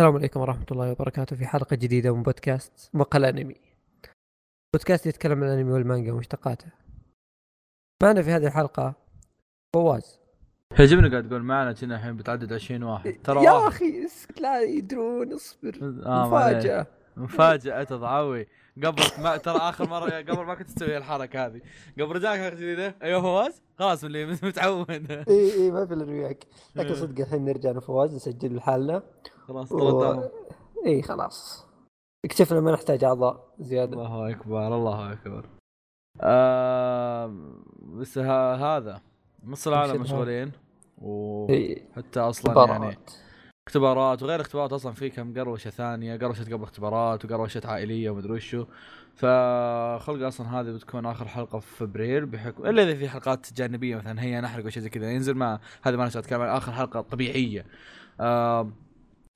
السلام عليكم ورحمة الله وبركاته في حلقة جديدة من بودكاست مقال أنمي. بودكاست يتكلم عن الأنمي والمانجا ومشتقاته. معنا في هذه الحلقة فواز. يعجبني قاعد تقول معنا كنا الحين بتعدد 20 واحد. ترى يا واحد. أخي اسك لا يدرون اصبر. آه مفاجأة. مفاجأة تضعوي. قبل ما ترى آخر مره قبل ما كنت تسوي الحركة هذه. قبل رجعك حلقه جديدة. أيوه فواز؟ خلاص اللي متعود. إي إي ما في إلا وياك لكن إيه. صدق الحين نرجع أنا فواز نسجل لحالنا خلاص و... إي خلاص. اكتفنا ما نحتاج أعضاء زيادة. الله أكبر الله أكبر. آه بس ها هذا. نص العالم مشغولين. وحتى أصلا يعني اختبارات. اختبارات وغير اختبارات أصلا في كم قروشة ثانية قروشة قبل اختبارات وقروشة عائلية ومدري وشو. فخلق أصلا هذه بتكون آخر حلقة في فبراير بحكم إلا إذا في حلقات جانبية مثلا هي نحرق وشيء زي كذا. ينزل ما هذا ما نسيت أتكلم عن آخر حلقة طبيعية. آه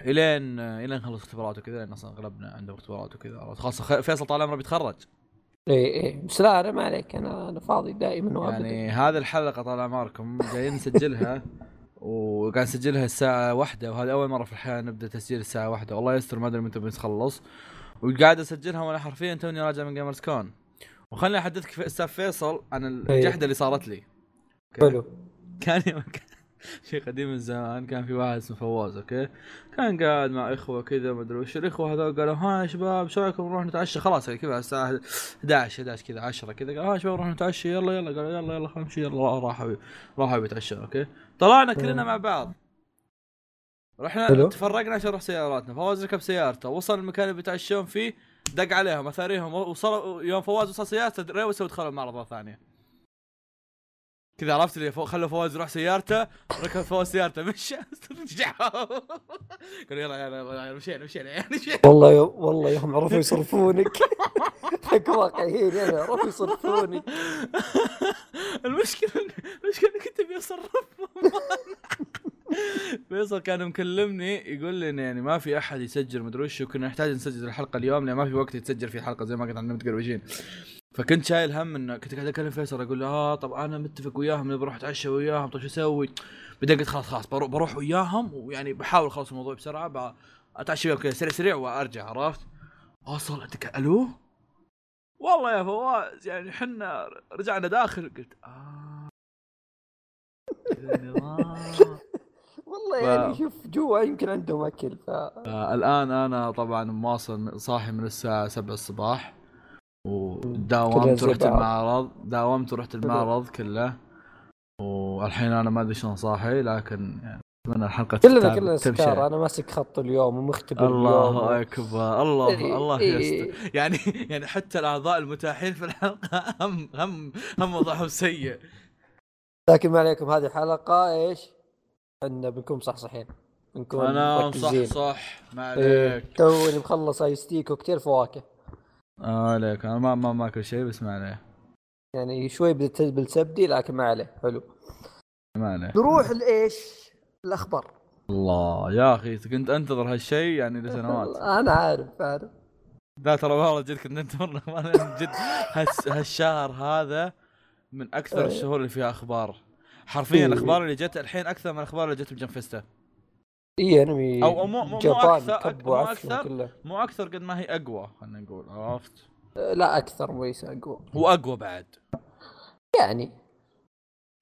الين إلين نخلص اختبارات وكذا لأن أصلا أغلبنا عنده اختبارات وكذا. خلاص فيصل طال عمره بيتخرج. اي اي بس لا أنا ما عليك. أنا أنا فاضي دائما وابدا. يعني هذه الحلقة طال عمركم جايين نسجلها. وقاعد نسجلها الساعة واحدة وهذه أول مرة في الحياة نبدأ تسجيل الساعة واحدة. والله يستر ما أدري متى بنخلص وقاعد أسجلها وأنا حرفيا توني راجع من Gamers Con وخليني أحدثك في أستاذ فيصل عن الجحدة اللي صارت لي. حلو. كان يوم كان شيء قديم من زمان كان في واحد اسمه فواز أوكي؟ كان قاعد مع إخوة كذا ما أدري وش. الإخوة هذول قالوا ها يا شباب شو رأيكم نروح نتعشى؟ خلاص يعني كذا الساعة 11 11 كذا 10 كذا. قالوا ها يا شباب نروح نتعشى يلا يلا. قالوا يلا يلا خلينا نمشي يلا راحوا راحوا بيتعشوا أوكي؟ طلعنا كلنا مع بعض. رحنا حلو. تفرقنا عشان نروح سياراتنا. فواز ركب سيارته وصل المكان اللي بيتعشون فيه دق عليهم أثاريهم وصل يوم فواز وصل سيارته ريوسوا ودخلوا المعرض ثانية. كذا عرفت اللي فو... خلوا فواز يروح سيارته ركب فواز سيارته مشى. رجعوا قالوا يلا يلا مشينا مشينا يعني والله يو... والله يوم عرفوا يصرفونك. حق واقعيين يعني عرفوا يصرفونك. المشكلة المشكلة اني كنت ابي فيصل كان مكلمني يقول لي إن يعني ما في أحد يسجل مدري وش وكنا نحتاج نسجل الحلقة اليوم لأن ما في وقت يتسجل في الحلقة زي ما قلت عن متقروشين فكنت شايل هم إنه كنت قاعد أكلم فيصل أقول له آه طب أنا متفق وياهم اني بروح اتعشى وياهم طيب شو أسوي؟ بعدين قلت خلاص خلاص بروح, بروح وياهم ويعني بحاول اخلص الموضوع بسرعة أتعشى وياهم كذا سريع سريع وأرجع عرفت؟ اوصل أنت ألو؟ والله يا فواز يعني حنا رجعنا داخل قلت آه. والله ف- يعني شوف جوا يمكن عندهم اكل ف آه، الان أنا طبعا مواصل صاحي من الساعة 7 الصباح وداومت ورحت. المعرض داومت ورحت المعرض كله والحين أنا ما أدري شلون صاحي لكن يعني أتمنى الحلقة كلنا كلنا. سكار أنا ماسك خط اليوم ومختبر الله اليوم أكبر الله إيه، الله إيه. يستر يعني يعني حتى الأعضاء المتاحين في الحلقة هم هم هم وضعهم سيء لكن ما عليكم هذه حلقة إيش؟ ان بنكون صحصحين بنكون أنا. صح صح ما إيه، عليك توني مخلص ايس تي كوكتيل فواكه ما عليك. أنا ما ما ماكل شيء بس ما عليه. يعني شوي بدت بالسبدي لكن ما عليه. حلو. ما عليه. نروح لإيش؟ الأخبار. الله يا أخي كنت أنتظر هالشيء يعني لسنوات. أنا عارف عارف. لا ترى والله جد كنت أنتظر. جد هالشهر هذا من أكثر. الشهور اللي فيها أخبار. حرفيا. الأخبار اللي جت الحين أكثر من الأخبار اللي جت بجنب فيستا. اي أنمي أو مو- مو- جابان كب مو أكثر. كله. مو أكثر قد ما هي أقوى خلينا نقول عرفت؟ أه، لا أكثر ليس أقوى. واقوى بعد. يعني.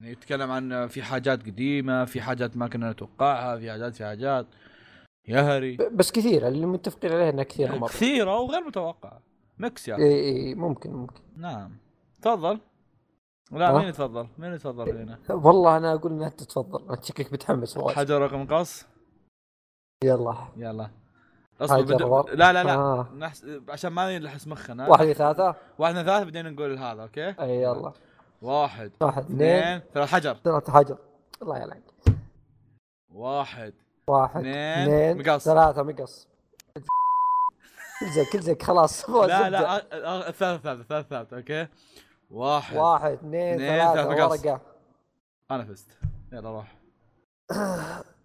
يعني يتكلم عن في حاجات قديمة في حاجات ما كنا نتوقعها في حاجات في حاجات. يهري بس كثير اللي متفقين عليه إنها كثيرة مرة. كثيرة وغير متوقعة. mix يعني. اي إي ممكن ممكن. نعم. تفضل. لا ها؟ مين يتفضل؟ مين يتفضل هنا؟ والله أنا أقول إنها تتفضل. أنت شكلك متحمس وايد. حجر ورقة مقص. يلا. يلا. أصبر بدو... لا لا لا. آه. نحس... عشان ما يلحس مخنا. واحد ثلاثة. واحد ثلاثة بعدين نقول هذا okay؟ إي يلا. واحد واحد اثنين. اثنين ثلاث حجر. ثلاثة حجر. الله يلعن واحد واحد اثنين، مقص. ثلاثة مقص. كل زي كل زي خلاص لا. لا الثالث الثالث الثالث الثالث okay؟ واحد واحد اثنين ثلاثة ثلاثة مقص. ورقة. أنا فزت. يلا روح.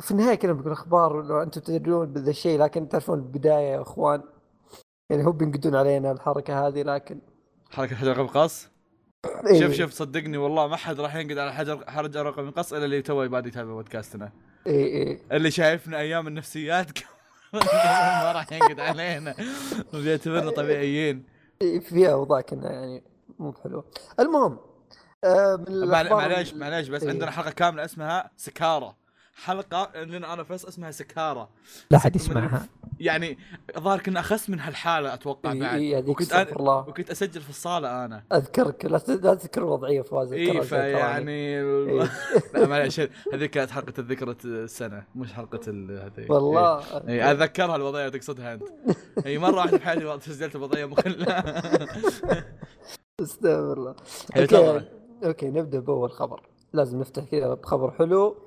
في النهاية كنا بنقول أخبار لو أنتم تدرون بهذا الشيء لكن تعرفون البداية يا إخوان. يعني هو بينقدون علينا الحركة هذه لكن حركة حجر ورقة مقص؟ إيه. شوف شوف صدقني والله ما حد راح ينقد على حجر حجر ورقة مقص إلا اللي تو بادي يتابع بودكاستنا. اي اي اللي شايفنا أيام النفسيات ما راح ينقد علينا. وبيعتبرنا طبيعيين. إي، في أوضاع كنا يعني مو بحلوه المهم آه معليش معليش بس إيه. عندنا حلقة كاملة اسمها سكارة. حلقة عندنا أنا فس اسمها سكارة. لا حد يسمعها. يعني الظاهر كنا أخس من هالحالة أتوقع إي، بعد. إي، هذيك وكنت أنا الله. وكنت أسجل في الصالة أنا. أذكرك لا تذكر الوضعيه فواز إي. فيعني إيه. لا معليش هذيك كانت حلقة الذكرى السنة مش حلقة هذه. والله. إي اتذكرها الوضعية تقصدها أنت. إي مرة واحدة في حياتي سجلت وضعية مخلة. استغفر الله. إيه، okay. okay نبدأ بأول خبر. لازم نفتح كذا بخبر حلو.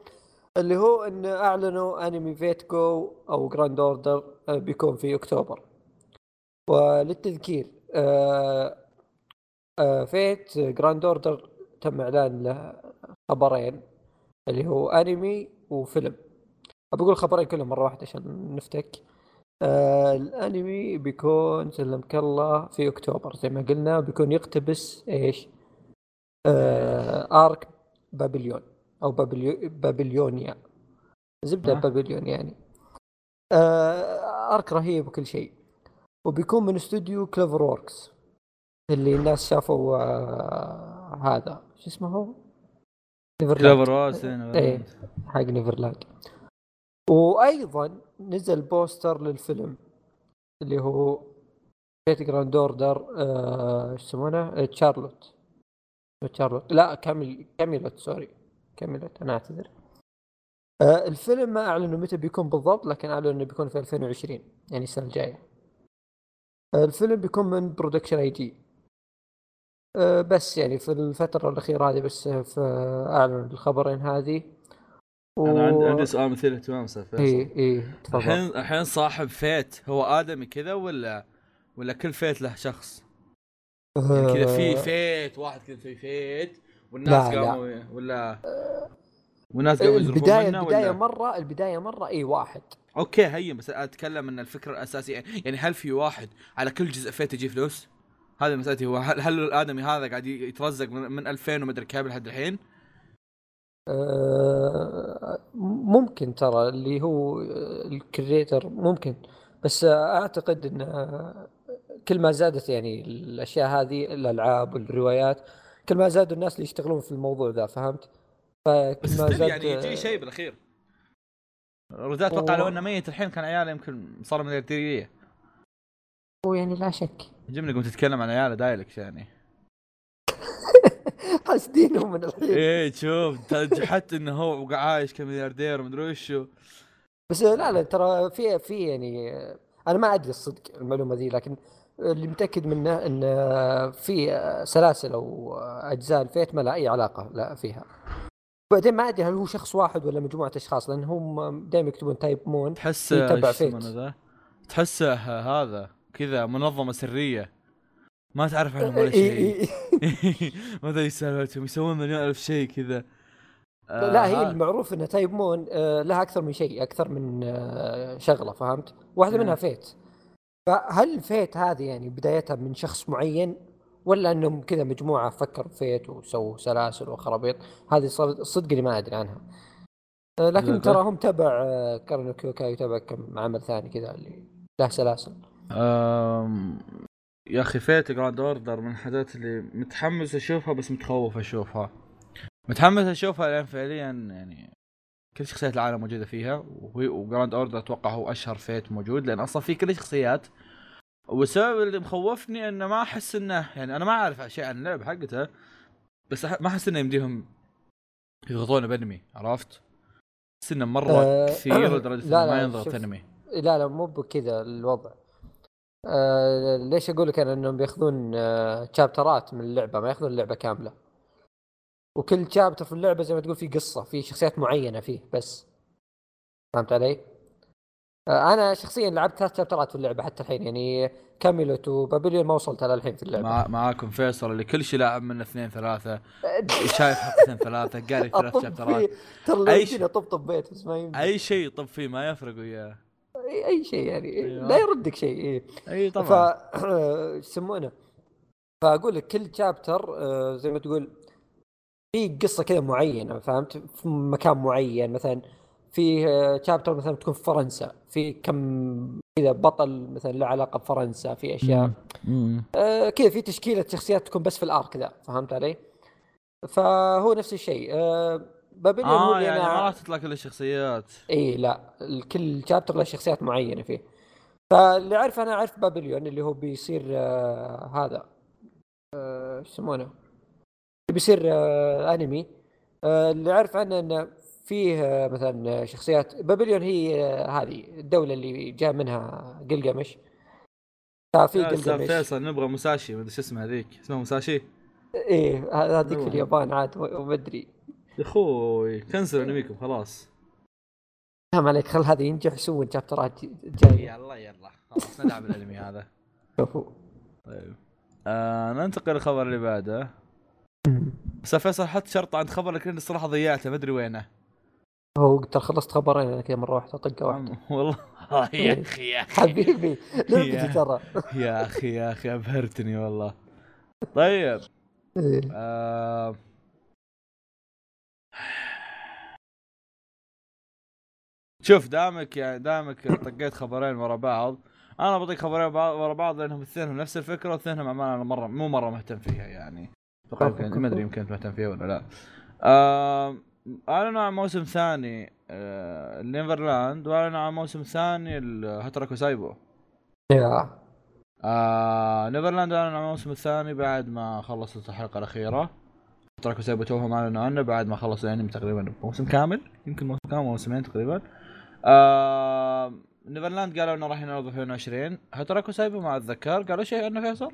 اللي هو إن أعلنوا أنمي Fate GO أو Grand Order بيكون في أكتوبر. وللتذكير آه، آه، Fate Grand Order تم إعلان له خبرين اللي هو أنمي وفيلم. بقول خبرين كلهم مرة واحدة عشان نفتك. آه الأنمي بيكون سلمك الله في أكتوبر. زي ما قلنا بيكون يقتبس إيش؟ آه arc Babylon أو Babylo Babylonia. زبدة آه. Babylon يعني. آه arc رهيب وكل شيء. وبيكون من استوديو CloverWorks اللي الناس شافوا آه هذا. شو اسمه هو؟ CloverWorks إيه حق Neverland وأيضا نزل بوستر للفيلم. اللي هو Fate Grand Order آه، إيش يسمونه؟ آه، Charlotte Charlotte لا كامل Camelot sorry Camelot أنا أعتذر. آه، الفيلم ما اعلنوا متى بيكون بالضبط لكن اعلنوا إنه بيكون في 2020 يعني السنة الجاية. آه، الفيلم بيكون من Production I.G. بس يعني في الفترة الأخيرة هذه بس آه، في أعلنوا الخبرين هذه. أنا عندي و- عندي سؤال مثير للاهتمام أستاذ فيصل. اي اي تفضل. الحين الحين صاحب Fate هو آدمي كذا ولا ولا كل Fate له شخص؟ يعني كذا في آه، Fate واحد كذا في Fate. والناس لا، لا. قاموا ولا والناس قاموا يزرقون البداية البدايه ولا مرة البداية مرة اي واحد okay هين بس أتكلم إن الفكرة الأساسية يعني هل في واحد على كل جزء Fate يجي فلوس؟ هذا مسألتي هو هل, هل الآدمي هذا قاعد يترزق من, من 2000 ومدري كم لحد الحين؟ آه، ممكن ترى اللي هو ال creator ممكن بس أعتقد إن كل ما زادت يعني الأشياء هذه الألعاب والروايات كل ما زادوا الناس اللي يشتغلون في الموضوع ذا فهمت؟ فكل بس ما زاد يعني يجي شيء بالأخير. الرجال أتوقع لو إنه ميت الحين كان عياله يمكن صار مليارديريه هو يعني لا شك. جبنا قمت تتكلم عن عياله direct يعني. حاسدينهم من الحين. إيه شوف جحدت إنه هو عايش كملياردير ومدري وشو. بس لا لا ترى في في يعني أنا ما أدري الصدق المعلومة ذي لكن اللي متأكد منه إن في سلاسل أو أجزاء ال Fate ما لها أي علاقة لا فيها بعدين ما أدري هل هو شخص واحد ولا مجموعة أشخاص لأن هم دائما يكتبون Type-Moon تحس يتبع Fate. تحسه هذا كذا منظمة سرية ما تعرف عنهم ولا شيء. ما أدري سالفتهم يسوون مليون ألف شيء كذا آه، لا هي المعروف إن Type-Moon آه، لها أكثر من شيء أكثر من آه، شغلة فهمت؟ واحدة. منها Fate فهل Fate هذه يعني بدايتها من شخص معين ولا إنهم كذا مجموعة فكروا Fate وسووا سلاسل وخرابيط؟ هذه صدق اللي ما أدري عنها. آه، لكن ترى هم تبع آه، Kara no Kyoukai وتبع كم عمل ثاني كذا اللي له سلاسل. أم... يا أخي Fate Grand Order من الحاجات اللي متحمس أشوفها بس متخوف أشوفها. متحمس أشوفها لأن فعليا يعني كل شخصيات العالم موجودة فيها و Grand Order أتوقع هو أشهر Fate موجود لأن أصلا في كل الشخصيات والسبب اللي مخوفني إنه ما أحس انه يعني أنا ما أعرف شيء عن اللعبه حقته بس ما أحس إنه يمديهم يضغطونه بأنمي عرفت؟ أحس إنه مرة آه، كثير لدرجة لا، إنه ما ينضغط. أنمي لا لا مو بكذا الوضع آه ليش أقول لك أنا إنهم بياخذون آه شابترات من اللعبة ما ياخذون اللعبة كاملة وكل شابتر في اللعبة زي ما تقول في قصة في شخصيات معينة فيه بس. فهمت علي؟ آه أنا شخصيا لعبت ثلاث شابترات في اللعبة حتى الحين يعني كاميلوت وبابليون ما وصلت على الحين في اللعبة. مع معاكم فيصل اللي كل شيء لاعب منه اثنين ثلاثة شايف حلقتين ثلاثة قاري ثلاث شابترات ترى أي يجينا طبطب بيت بس ما يمدي أي شيء طب فيه ما يفرق وياه. اي شيء يعني أيوة. لا يردك شيء إيه. أي ف طبعا إيش يسمونه؟ فأقول لك كل شابتر زي ما تقول في قصة كذا معينة فهمت؟ في مكان معين مثلا في شابتر مثلا تكون في فرنسا في كم كذا بطل مثلا له علاقة بفرنسا في أشياء. آه كذا في تشكيلة شخصيات تكون بس في الآرك ذا فهمت علي؟ فهو نفس الشيء. آه بابليون هو آه اللي يعني أنا- ما راح تطلع كل الشخصيات. إي لا كل شابتر له شخصيات معينة فيه. فاللي اعرف أنا أعرف بابليون اللي هو بيصير آه هذا. آه، إيش يسمونه؟ اللي بيصير آه أنمي. آه اللي أعرف عنه انه فيه آه مثلا شخصيات بابليون هي هذه الدولة اللي جاء منها قلقمش ففي قلقمش فيصل نبغى مساشي ما أدري شو اسمها هذيك. اسمها مساشي؟ إيه هذيك في. اليابان عاد ما أدري. يا أخوي كنسلوا أنميكم خلاص. ما عليك خل هذا ينجح يسوون شابترات جاية يلا يلا خلاص ندعم الأنمي هذا. طيب. آه ننتقل للخبر اللي بعده. بس فيصل حط شرط عند خبر لكن الصراحة ضيعته ما أدري وينه. هو ترى خلصت خبرين كذا مرة واحدة طقة واحدة. والله يا أخي يا أخي. حبيبي لعبتي ترى. يا أخي يا أخي أبهرتني والله. طيب. إيه. آه... شوف دامك يعني دامك طقيت خبرين ورا بعض. أنا بطيق خبرين ورا بعض لأنهم اثنينهم نفس الفكرة واثنينهم أمانة أنا مره مو مرة مهتم فيها يعني. أتوقع يمكن ما أدري يمكن أنت مهتم فيها ولا لا. آه... اعلنوا عن موسم ثاني آه... Neverland واعلنوا عن موسم ثاني Hataraku Saibou يا. آه Neverland أعلن عن الموسم الثاني بعد ما خلصت الحلقة الأخيرة. Hataraku Saibou توهم اعلنوا عنه بعد ما خلص الأنمي تقريبا موسم كامل يمكن موسم كامل موسمين تقريبا. آه Neverland قالوا إنه راح ينعرض في 2020 Hataraku Saibou ما اتذكر قالوا شيء عنه فيصل؟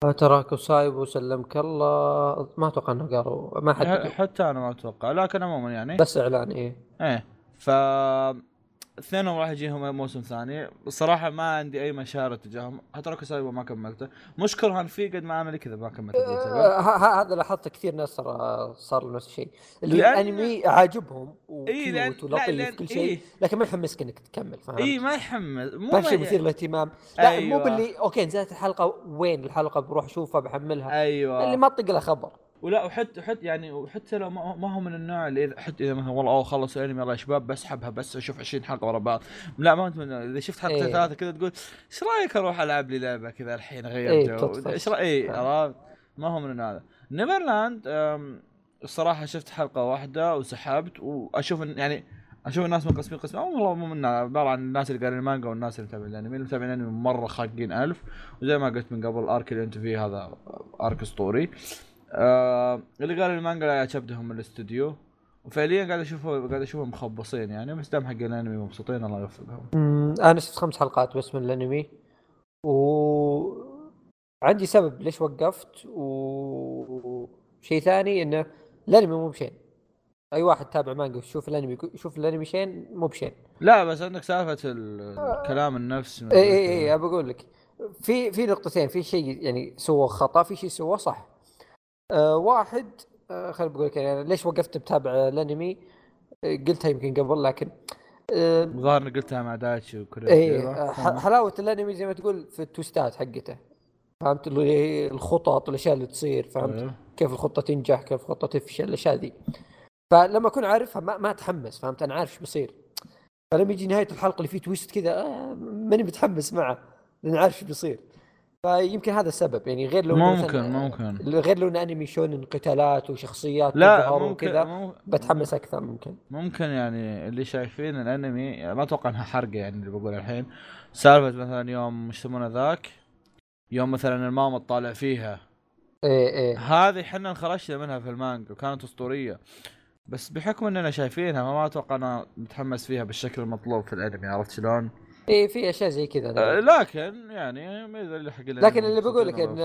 Hataraku Saibou سلمك الله. ما أتوقع إنه قالوا ما حد حتى أنا ما أتوقع لكن عموما يعني. بس إعلان إيه. إيه. ف اثنينهم راح يجيهم موسم ثاني. الصراحة ما عندي أي مشاعر تجاههم. Hataraku Saibou ما كملته. مش كرها فيه قد ما لي كذا ما كملت الجزء آه، هذا لاحظت كثير ناس صار له نفس الشيء. اللي الأنمي عاجبهم و cute ولطيف كل شيء إيه. لكن ما يحمسك إنك تكمل فهمت؟ إي ما يحمس. مو ما في شيء ما- مثير للاهتمام. لا أيوة. مو باللي okay نزلت الحلقة وين الحلقة؟ بروح أشوفها بحملها. أيوه. اللي ما تطق له خبر. ولا وحتى حتى يعني وحتى لو ما هو من النوع اللي إذا حتى إذا مثلا والله أوه خلص الانمي يلا يا شباب بسحبها بس أشوف 20 حلقة ورا بعض لا ما أنت من. إذا شفت حلقتين إيه. ثلاثة كذا تقول إيش رأيك أروح ألعب لي لعبة كذا الحين اغير إيه، جو. إيش رأيك آه. عرفت ما هو من النوع هذا Neverland الصراحة شفت حلقة واحدة وسحبت وأشوف يعني أشوف الناس منقسمين قسم أو والله مو من عبارة عن الناس اللي قارين المانجا والناس اللي متابعين الأنمي اللي متابعين الأنمي مرة خاقين ألف وزي ما قلت من قبل ال arc اللي انت فيه هذا arc اسطوري آه اللي قال المانجا لا يعجبهم الاستوديو. وفعليا قاعد اشوفه قاعد أشوفهم مخبصين يعني بس دام حق الأنمي مبسوطين الله يوفقهم. أنا شفت خمس حلقات بس من الأنمي. و عندي سبب ليش وقفت وشيء ثاني إنه الأنمي مو بشين. أي واحد تابع مانجا ويشوف الأنمي يشوف الأنمي شين مو بشين. لا بس عندك سالفة ال- الكلام النفس اي اي اي ابى أقول لك. في في نقطتين في شيء يعني سووه خطأ في شيء سووه صح. آه واحد آه خليني بقول لك يعني ليش وقفت بتابع الأنمي؟ آه قلتها يمكن قبل لكن ظاهر اني قلتها مع دايتشي إيه ح- حلاوة الأنمي زي ما تقول في التويستات حقته فهمت؟ اللي هي الخطط والأشياء اللي تصير فهمت؟ أيوه. كيف الخطة تنجح كيف الخطة تفشل الأشياء ذي. فلما أكون عارفها ما, ما أتحمس فهمت؟ أنا عارف إيش بيصير. فلما يجي نهاية الحلقة اللي فيه تويست كذا آه ماني متحمس معه لأن عارف إيش بيصير. فيمكن هذا السبب يعني غير لو ممكن ممكن. غير لو انه أنمي شونن قتالات وشخصيات لا ممكن وكذا بتحمس أكثر ممكن. ممكن يعني اللي شايفين الأنمي ما أتوقع إنها حرقه يعني اللي بقول الحين. سالفة مثلا يوم مش يسمونه ذاك؟ يوم مثلا الماما تطالع فيها. إيه إيه. هذه إحنا انخرجنا منها في المانجا وكانت أسطورية. بس بحكم إننا شايفينها ما أتوقع أنا متحمس فيها بالشكل المطلوب في الأنمي عرفت شلون؟ إيه في أشياء زي كذا أه لكن يعني ما اللي حق لكن اللي بقول لك إن.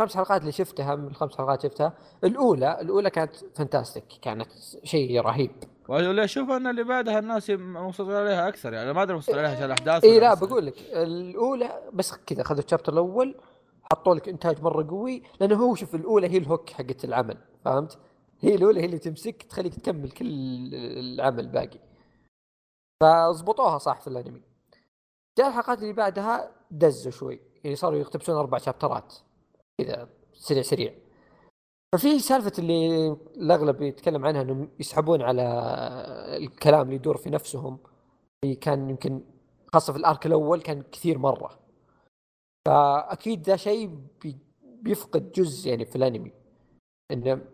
الخمس حلقات اللي شفتها من الخمس حلقات شفتها الأولى الأولى كانت فانتاستيك كانت شيء رهيب واللي أشوف ان اللي بعدها الناس مبسوطين عليها أكثر يعني ما أدري مبسوطين عليها عشان الأحداث إي لا بقول لك الأولى بس كذا اخذوا الشابتر الأول حطوا لك إنتاج مرة قوي لأنه هو شوف الأولى هي الهوك حقت العمل فهمت؟ هي الأولى هي اللي تمسك تخليك تكمل كل العمل باقي فضبطوها صح في الانمي. جاء الحلقات اللي بعدها دزوا شوي يعني صاروا يقتبسون أربع شابترات كذا سريع سريع. ففي سالفة اللي الأغلب يتكلم عنها إنهم يسحبون على الكلام اللي يدور في نفسهم اللي كان يمكن خاصة في الأرك الأول كان كثير مرة. فأكيد ذا شيء بي بيفقد جزء يعني في الأنمي. إنه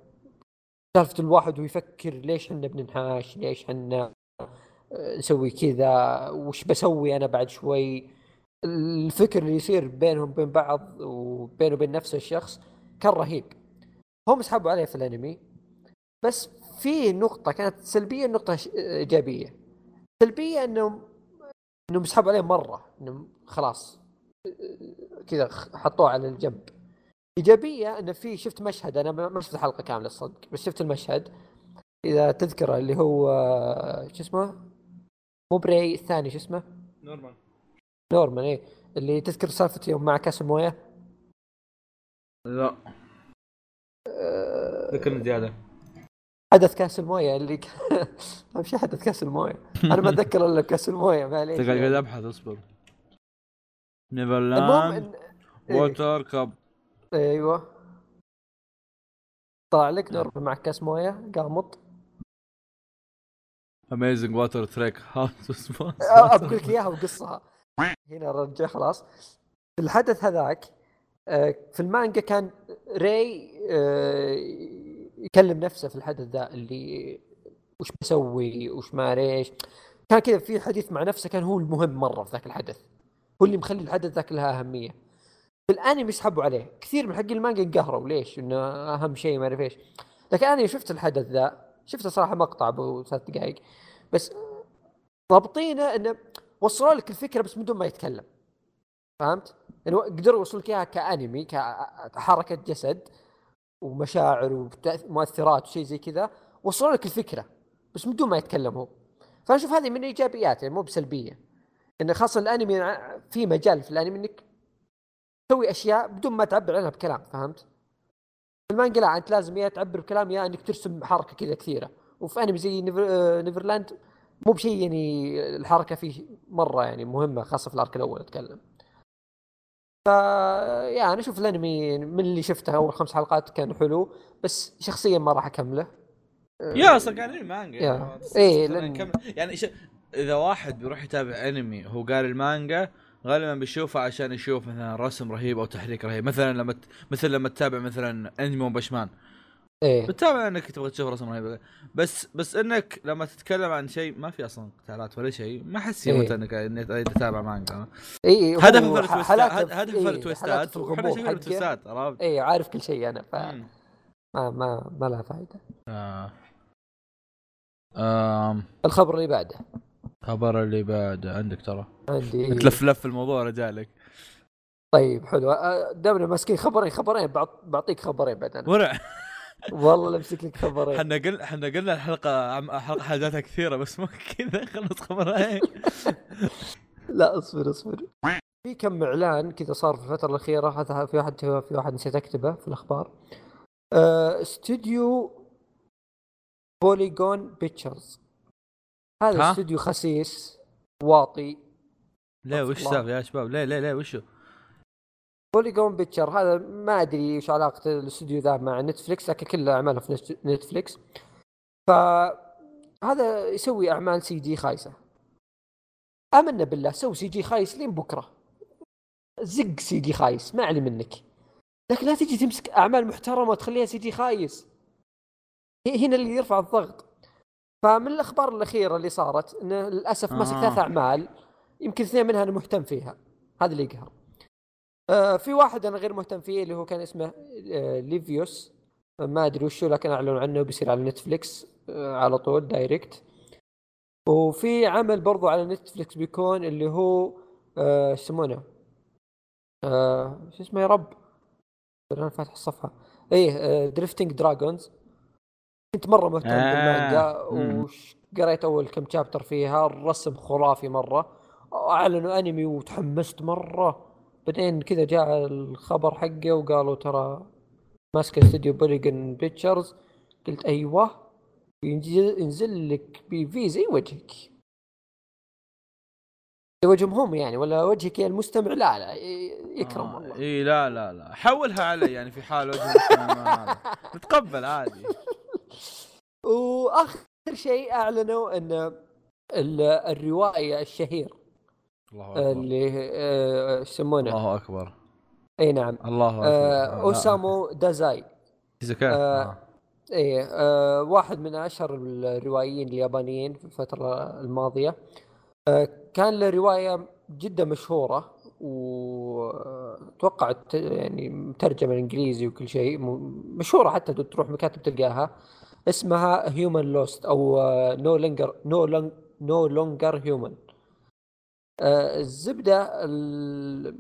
سالفة الواحد ويفكر ليش إحنا بننحاش ليش إحنا نسوي كذا وش بسوي أنا بعد شوي؟ الفكر اللي يصير بينهم بين بعض وبينه وبين نفس الشخص كان رهيب. هم سحبوا عليه في الأنمي بس في نقطة كانت سلبية نقطة إيجابية. سلبية إنهم إنهم سحبوا عليه مرة إنهم خلاص كذا حطوه على الجنب. إيجابية انه في شفت مشهد أنا ما شفت الحلقة كاملة الصدق بس شفت المشهد. إذا تذكره اللي هو شو اسمه؟ مو بري الثاني شو اسمه؟ نورمان. نورمان إيه. اللي تذكر سالفة يوم مع كاس المويه؟ لا. أه... ذكرني زيادة. حدث كاس المويه اللي اهم شيء حدث كاس المويه أنا ما أتذكر إلا كاس المويه معليش تقعد قاعد أبحث أصبر. Neverland water cup. أيوه. طلع لك نورمان مع كاس مويه قامط amazing water trick house أقول لك إياها وقصها. هنا رجع خلاص. الحدث هذاك آه، في المانجا كان ري آه، يكلم نفسه في الحدث ذا اللي وش بسوي وش ما إيش. كان كذا في حديث مع نفسه كان هو المهم مرة في ذاك الحدث. هو اللي مخلي الحدث ذاك لها أهمية. في الأنمي يسحبوا عليه؟ كثير من حق المانجا انقهروا. ليش؟ إنه أهم شيء ما اعرف إيش. لكن أنا شفت الحدث ذا شفته صراحة مقطع أبو ثلاث دقائق بس ضابطينه إنه وصلوا لك الفكرة بس من دون ما يتكلم فهمت؟ يعني قدروا يوصلوا لك إياها كأنمي كحركه جسد ومشاعر ومؤثرات وشيء زي كذا وصلوا لك الفكرة بس من دون ما يتكلم هو فأنا أشوف هذه من الايجابيات يعني مو بسلبية انه خاصة الأنمي في مجال في الأنمي إنك تسوي أشياء بدون ما تعبر عنها بكلام فهمت؟ المانجا لا انت لازم يا تعبر بكلام يا انك ترسم حركة كذا كثيرة. وفي انمي زي Never... آه، Neverland مو بشيء يعني الحركة فيه مرة يعني مهمة خاصة في ال arc الأول أتكلم. ف يا أنا أشوف الانمي من اللي شفته أول خمس حلقات كان حلو بس شخصيا ما راح أكمله. يا أصلا قال المانجا يا. إيه لأن... يعني ش... إذا واحد بيروح يتابع انمي هو قال المانجا غالبا بيشوفه عشان يشوف مثلا رسم رهيب أو تحريك رهيب. مثلا لما ت... مثل لما تتابع مثلا أنمي بشمان إيه. بتتابع إنك تبغى تشوف رسم رهيب. بس بس إنك لما تتكلم عن شيء ما في أصلا قتالات ولا شيء. ما أحس إيه؟ إنك إنك تتابع مانجا اي هدف التويستات هدف التويستات وإحنا التويستات عرفت؟ اي عارف كل شيء أنا ف ما ما ما لها فائده آه. آم. الخبر اللي بعده. الخبر اللي بعده عندك ترى. عندي. تلف لف الموضوع رجالك. طيب حلو. دامنا ماسكين خبرين خبرين. بعطيك خبرين بعد أنا ورع. والله لمسك لك خبرين. إحنا قلنا إحنا قلنا الحلقة حلقة حاجاتها كثيرة بس مو كذا. خلص خبرين. لا اصبر اصبر. في كم إعلان كذا صار في الفترة الأخيرة هذا في واحد في واحد نسيت أكتبه في الأخبار. استوديو Polygon Pictures هذا استوديو خسيس واطي. لا وش سالفة يا شباب؟ لا لا لا وشو؟ Polygon Picture هذا ما أدري وش علاقة الاستوديو ذا مع Netflix لكن كل أعماله في Netflix فهذا يسوي أعمال CG خايسة. آمنا بالله سوي CG خايس لين بكرة. زق CG خايس ما علي منك. لكن لا تجي تمسك أعمال محترمة وتخليها CG خايس. هنا اللي يرفع الضغط. فمن الأخبار الأخيرة اللي صارت انه للأسف آه. ماسك ثلاث أعمال يمكن اثنين منها أنا مهتم فيها. هذا اللي يقهر. آه في واحد أنا غير مهتم فيه اللي هو كان اسمه آه Levius. ما أدري وشو لكن أعلنوا عنه بيصير على Netflix آه على طول direct وفي عمل برضو على Netflix بيكون اللي هو آه يسمونه؟ آه شو اسمه يا رب؟ أنا فاتح الصفحة. إيه آه Drifting Dragons كنت مرة مهتم آه. بالمانجا وقريت أول كم chapter فيها الرسم خرافي مرة. أعلنوا أنمي وتحمست مرة. بعدين كذا جاء الخبر حقه وقالوا ترى ماسك استوديو Polygon Pictures قلت أيوه ينزل, ينزل لك PV زي وجهك. وجههم يعني ولا وجهك يا المستمع؟ لا لا يكرم آه والله. إي لا لا لا. حولها علي يعني في حال وجه المستمع ما هذا. نتقبل عادي. وآخر شيء أعلنوا إن ال- الرواية الشهير الله أكبر. اللي آه، يسمونه؟ الله أكبر. إي نعم. الله أكبر. آه،. أوسامو دازاي. شيزوكا آه، آه. إيه آه واحد من أشهر الروائيين اليابانيين في الفترة الماضية. آه كان له رواية جدا مشهورة واتوقع ت- يعني مترجمه الإنجليزي وكل شيء مشهورة حتى تروح مكاتب تلقاها. اسمها Human Lost أو No Longer No No Longer Human الزبدة ال-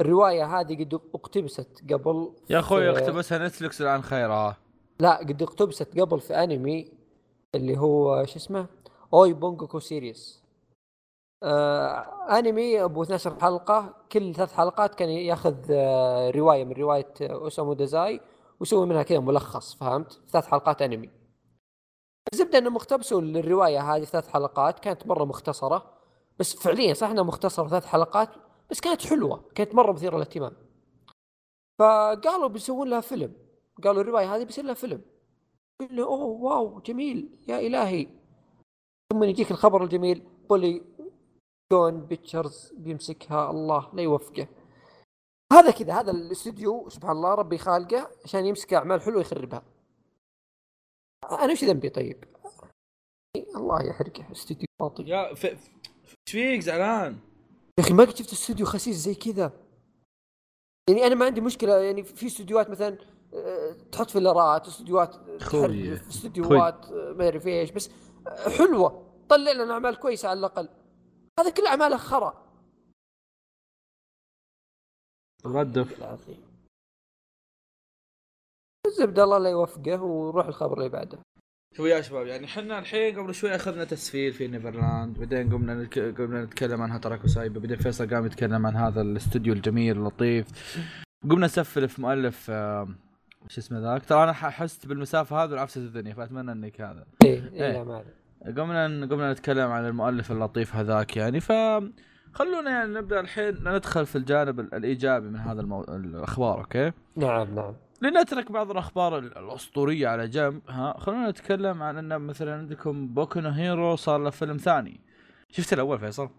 الرواية هذه قد اقتبست قبل يا أخوي اقتبسها Netflix الآن خيرها. لا قد اقتبست قبل في أنمي اللي هو شو اسمه؟ Aoi Bungaku Series آه أنمي أبو 12 حلقة. كل ثلاث حلقات كان ياخذ آه رواية من رواية اوسامو دازاي ويسوي منها كذا ملخص فهمت؟ ثلاث حلقات انمي الزبدة إنه مقتبسوا للرواية هذه ثلاث حلقات كانت مرة مختصرة بس فعليا صح إنها مختصرة ثلاث حلقات بس كانت حلوة كانت مرة مثيرة للاهتمام. فقالوا بيسوون لها فيلم. قالوا الرواية هذه بيصير لها فيلم. قل له أوه واو جميل يا إلهي. ثم يجيك الخبر الجميل Polygon Pictures بيمسكها الله لا يوفقه. هذا كذا هذا الاستوديو سبحان الله ربي خالقه عشان يمسك أعمال حلوة يخربها. أنا وش ذنبي طيب؟ الله يحرقه استوديو باطل يا يا ف- إيش فيك؟ زعلان؟ أخي ما قد شفت استوديو خسيس زي كذا. يعني أنا ما عندي مشكلة يعني في استديوهات مثلا آه، تحط filler ات. تحرف استديوهات آه، ما أعرف إيش بس آه، حلوة. طلع لنا أعمال كويسة على الأقل. هذا كل أعماله خرا. ردف العظيم. الزبدة الله لا يوفقه وروح الخبر اللي بعده. شوف يا شباب يعني إحنا الحين قبل شوي أخذنا تسفيل في Neverland بعدين قمنا نك... قمنا نتكلم عن Hataraku Saibou بعدين فيصل قام يتكلم عن هذا الاستوديو الجميل اللطيف. قمنا نسفل في مؤلف آه، شو اسمه ذاك؟ ترى أنا ح- حست بالمسافة هذه وعفست الدنيا فأتمنى إنك هذا. إيه إيه. إيه لا ما عليه. قمنا قمنا نتكلم عن المؤلف اللطيف هذاك يعني ف خلونا يعني نبدأ الحين ندخل في الجانب ال- الإيجابي من هذا المو... الأخبار أوكي؟ نعم نعم. لنترك بعض الأخبار ال- الأسطورية على جنب ها؟ خلونا نتكلم عن إن مثلا عندكم Boku no Hero صار له فيلم ثاني. شفت الأول فيصل؟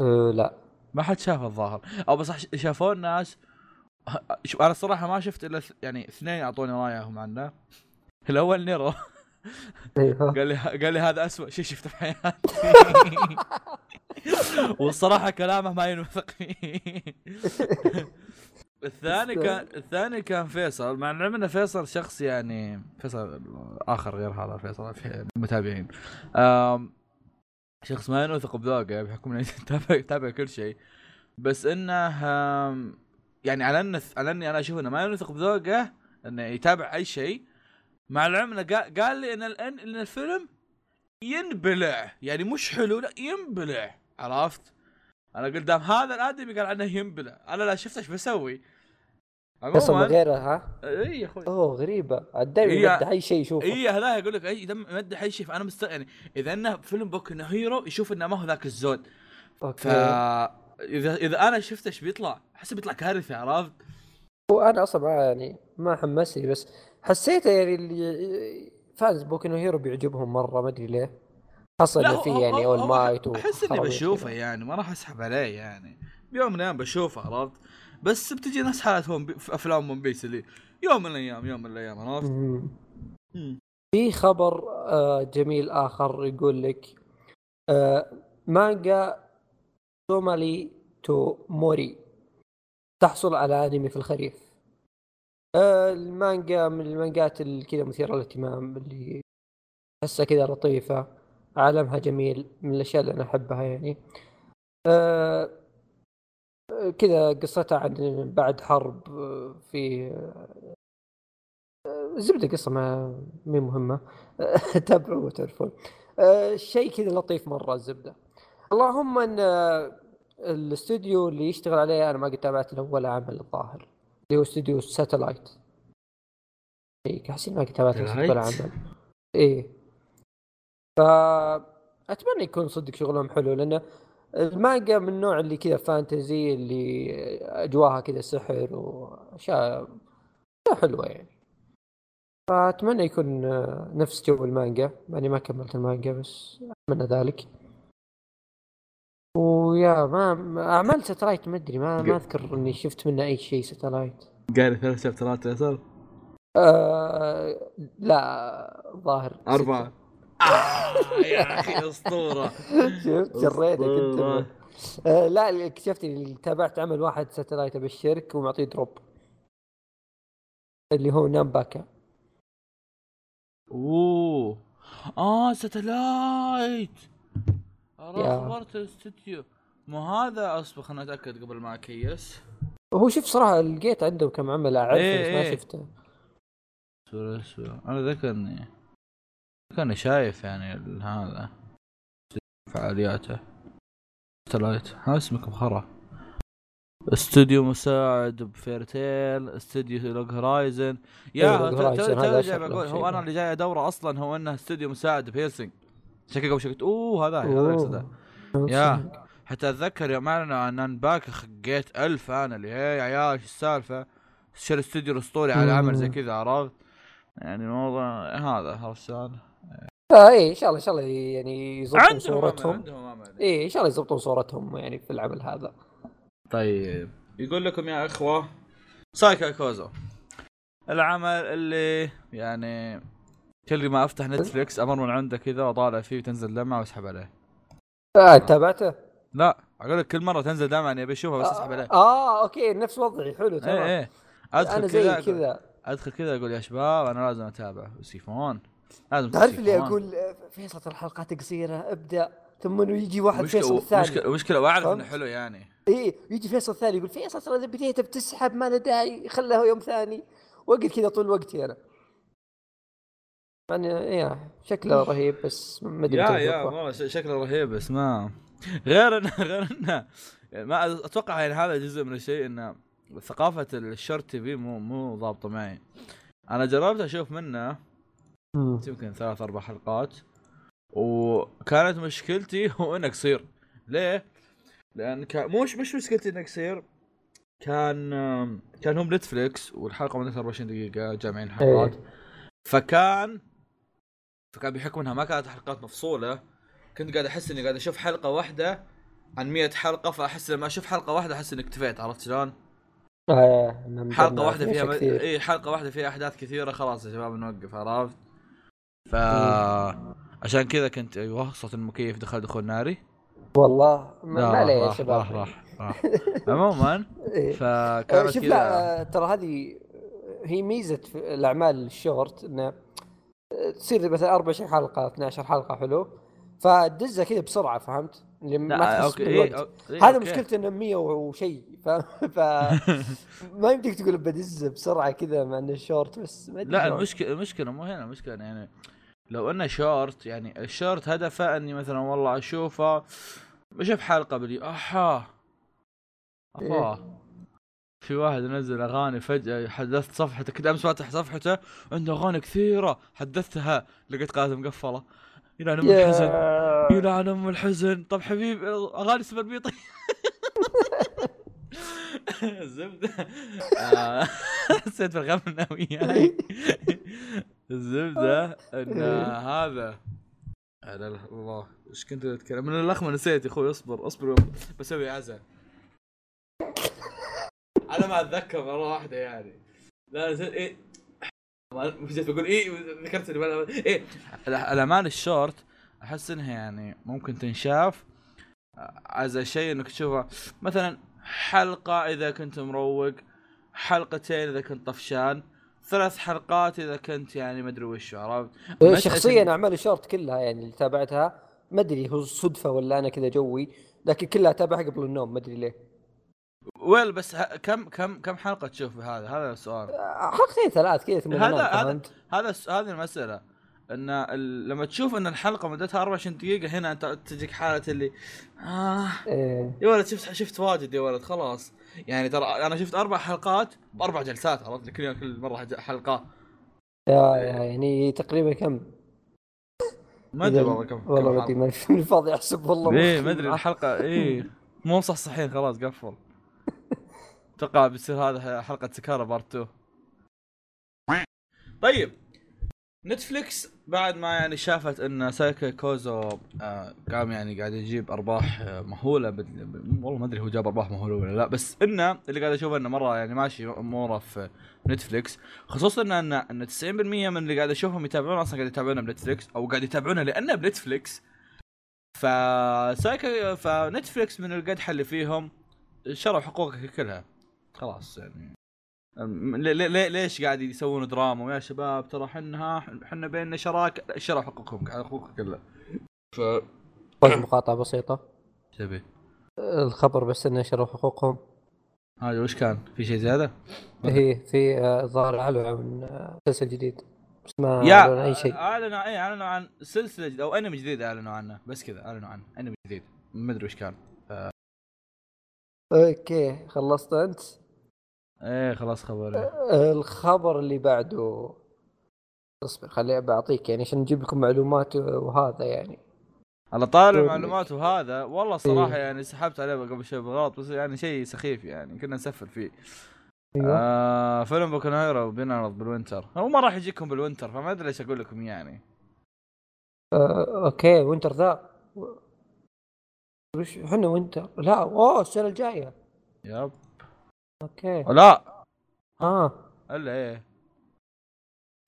أه لا. ما حد شافه الظاهر. أو بس شافوه الناس. أنا الصراحه ما شفت إلا يعني اثنين أعطوني رأيهم عنه. الأول نيرو. أيوه. قال لي قال لي هذا اسوء شيء شفته في حياتي. والصراحة كلامه ما ينوثق فيه. الثاني كان الثاني كان فيصل. مع العلم إن فيصل شخص يعني فيصل آخر غير هذا فيصل في المتابعين. شخص ما ينوثق بذوقه بحكم إنه يتابع كل شيء. بس إنه يعني على ان على إني أنا أشوف إنه ما ينوثق بذوقه إنه يتابع أي شيء. مع العلم إنه قا- قال لي إن ال- إن الفيلم ينبلع. يعني مش حلو لا ينبلع. عرفت؟ أنا قدام هذا الآدمي قال عنه ينبلع. أنا لا شفت إيش بسوي. عموما غيرها ها؟ اي يا أخوي. أوه غريبة. إيه. يمدح أي شيء يشوفه. اي هذا يقول لك أي دم يمدح أي شيء. فأنا مست يعني إذا إنه فيلم Boku no Hero يشوف إنه ما هو ذاك الزود. ف أوكي إذا إذا أنا شفت إيش بيطلع أحس بيطلع كارثة عرفت؟ وأنا أصلا يعني ما حمسني بس حسيته يعني اللي fans Boku no Hero بيعجبهم مرة ما أدري ليه خاصة إنه في يعني All Might أحس إني بشوفه. يعني ما راح أسحب عليه يعني بيوم من الأيام بشوفه عرفت؟ بس بتجي ون بي... في أفلام One Piece اللي يوم من الأيام يوم من الأيام عرفت؟ في خبر آه، جميل آخر يقول لك آه، مانجا Somali to Mori تحصل على أنمي في الخريف المانجا من المانجات كذا مثيرة للاهتمام اللي تحسها كذا لطيفة عالمها جميل من الأشياء اللي أنا أحبها يعني. آه، آه، كذا قصتها عن بعد حرب آه، في زبدة قصة ما مي مهمة. تابعوا وتعرفون آه، شيء كذا لطيف مرة الزبدة. اللهم إن آه، الاستوديو اللي يشتغل عليه أنا ما قد تابعت له ولا عمل الظاهر. اللي هو استوديو Satelight اي حسين ما قد تابعت له ولا Satelight؟ عمل. إيه. فاتمنى يكون صدق شغلهم حلو لأنه المانجا من النوع اللي كذا fantasy اللي أجواها كذا سحر وأشياء حلوة يعني. فأتمنى يكون نفس جو المانجا. ماني ما كملت المانجا بس أتمنى ذلك. ويا ما ما- أعمال Satelight ما أدري ما ما أذكر إني شفت منه أي شيء Satelight قاري ثلاث chapter ات ياسر آه لا ظاهر أربعة. آه يا أخي أسطورة. شفت جريتك. انت آه لا اللي اكتشفت اللي تابعت عمل واحد Satelight ابشرك ومعطيه drop. اللي هو Nanbaka. أوه. آه Satelight يا. خبرت الاستوديو. مو هذا اصبر خلنا أتأكد قبل ما أكيس. هو شوف صراحة لقيت عنده كم عمل أعرفه إيه، بس إيه. ما شفته. اصبر اصبر أنا ذكرني ذكرني شايف يعني هذا. فعالياته. ستلايت ها اسمك مخرة استوديو مساعد بفيرتيل استوديو لوج هورايزن. يا إيه، جاي بقول هو أنا. اللي جاي أدوره أصلا هو إنه استوديو مساعد بهيلسنج كذا قبل شوي قلت أوه هذا هذا يا. حتى اتذكر يوم اعلنوا عن أنباك خقيت ألف أنا اللي هي يا عيال إيش السالفة؟ شر استوديو الأسطوري على عمل زي. كذا عرفت؟ يعني الموضوع هذا عرفت شلون؟ آه إيه إن شاء الله إن شاء الله يعني يضبطون عندهم صورتهم. عندهم امل إيه إن شاء الله يضبطون صورتهم يعني في العمل هذا. طيب. يقول لكم يا إخوة سايكا كوزو العمل اللي يعني كل ما أفتح نتفلكس أمر من عنده كذا وأطالع فيه وتنزل دمعة وأسحب عليه. آه تابعته؟ لا أقول لك كل مرة تنزل دمعة اني أبي أشوفها بس أسحب عليه. آه أوكي نفس وضعي. حلو تمام. إيه. إيه ادخل كذا كذا. أدخل كذا أقول يا شباب أنا لازم أتابع وسيفون لازم تعرف اللي سيفون. أقول آه، فيصل الحلقات قصيرة. ابدأ. ثم إنه يجي واحد مشكلة فيصل الثاني. مشكلة مشكلة واعرف إنه؟ حلو يعني. إيه يجي فيصل الثاني يقول فيصل ترى إذا بديت بتسحب ما له داعي خلها يوم ثاني. وقت كذا طول وقتي أنا. يعني إيه شكله رهيب بس ما أدري يا يا شكله رهيب بس ما غير انه غير إنه يعني ما أتوقع يعني هذا جزء من الشيء انه ثقافة ال short TV مو مو ضابطة معي أنا جربت أشوف منه. يمكن ثلاث أربع حلقات وكانت مشكلتي هو إنه قصير ليه؟ لأن كان مش مش مشكلتي إنه قصير كان كان هم نتفليكس والحلقة مدتها 24 دقيقة جامعين حلقات إيه. فكان فكان بحكم إنها ما كانت حلقات مفصولة كنت قاعد أحس إني قاعد أشوف حلقة واحدة عن 100 حلقة فأحس لما أشوف حلقة واحدة أحس إني اكتفيت عرفت شلون؟ آه حلقة واحدة فيها كثير. إي حلقة واحدة فيها أحداث كثيرة خلاص يا شباب نوقف عرفت؟ ف عشان كذا كنت أيوه صوت المكيف دخل دخول ناري والله ما, عليه يا شباب راح راح راح عموما فكانت شوف لا ترى هذه هي ميزة الأعمال الشورت إنه تصير مثلا 24 حلقة 12 حلقة حلو فتدزها كذا بسرعة فهمت؟ اللي ما تحس بالوقت. إيه، إيه، هذا. مشكلته إنه 100 وشيء ف... ف... ما يمديك تقول بدز بسرعة كذا مع إنه شورت بس ما لا. المشكلة المشكلة مو هنا المشكلة يعني لو إنه شورت يعني الشورت هدفه إني مثلا والله أشوفه بشوف حلقة بدي احا افا في واحد نزل أغاني فجأة حدثت صفحته كنت أمس فاتح صفحته عنده أغاني كثيرة حدثتها لقيت قناته مقفله يلعن أم الحزن يلعن أم الحزن. طب حبيبي أغاني سبربيطي الزبده آه، حسيت بالغم وياي. الزبده إن هذا. لا الله. إيش كنت أتكلم؟ من الاخ نسيت يا أخوي اصبر اصبر بسوي عزا أنا ما أتذكر مرة واحدة يعني. لا إيه. جيت بقول إيه ذكرت إيه. الاعمال الشورت أحس إنها يعني ممكن تنشاف. as شيء إنك تشوفها. مثلا حلقة إذا كنت مروق حلقتين إذا كنت طفشان ثلاث حلقات إذا كنت يعني ما أدري وش عرفت؟ شخصيا اعمال الشورت كلها يعني اللي تابعتها ما أدري هو صدفة ولا أنا كذا جوي لكن كلها اتابعها قبل النوم ما أدري ليه. ويل بس ه- كم كم كم حلقة تشوف هذا هذا السؤال حلقتين ثلاث كذا هذا- هذا-؟ هذا هذه المسألة إن لما تشوف إن الحلقة مدتها 24 دقيقة هنا أنت تجيك حالة اللي آه إيه. يا ولد شفت شفت واجد يا ولد خلاص يعني ترى أنا شفت أربع حلقات باربع جلسات عرفت كل يوم كل مرة حلقة يعني تقريبا كم؟ ما أدري والله كم والله ما. ادري ماني فاضي أحسب والله إيه ما أدري. الحلقة إيه مو صح صحيح خلاص قفل أتوقع بيصير هذا حلقة سكارة part 2 طيب. نتفليكس بعد ما يعني شافت إن سايكي كوسو آه قام يعني قاعد يجيب أرباح آه، مهولة بد... والله ما أدري هو جاب أرباح مهولة ولا لا بس إنه اللي قاعد أشوفه إنه مرة يعني ماشي اموره في نتفليكس خصوصا ان ان 90% من اللي قاعد أشوفهم يتابعون أصلا قاعد يتابعونه بنتفليكس أو قاعد يتابعونه لأنه بنتفليكس. فسايكي فنتفليكس من القدحه اللي فيهم شروا حقوقك كلها. خلاص يعني ليش قاعد يسوون دراما؟ ويا شباب ترى حنا حنا بيننا شراكه لا، شروا حقوقهم حقوقك كلها ف بس مقاطعة بسيطة. تبي؟ الخبر بس إنه شروا حقوقهم. هذا وش كان؟ في شيء زيادة؟ هي في آه، ظاهر اعلنوا عن آه، مسلسل جديد. بس ما يا اعلنوا أي شيء. أعلنوا اي أعلنوا عن سلسلة جديدة أو أنمي جديد أعلنوا عنه. بس كذا أعلنوا عنه أنمي جديد. ما أدري وش كان. أوكي خلصت أنت؟ إيه خلاص خبر. الخبر اللي بعده. اصبر خليني بعطيك يعني عشان نجيب لكم معلومات وهذا يعني. على طار طيب. المعلومات وهذا والله صراحة إيه. يعني سحبت عليه قبل شوي بالغلط بس يعني شيء سخيف يعني كنا نسفل فيه. أيوه. آه فيلم بوكو هيرو بينعرض بال winter. هو ما راح يجيكم بال winter فما أدري إيش أقول لكم يعني. آه، okay winter ذا. وش إحنا winter؟ لا أوه السنة الجاية. yep. okay. لا آه. ألا إيه؟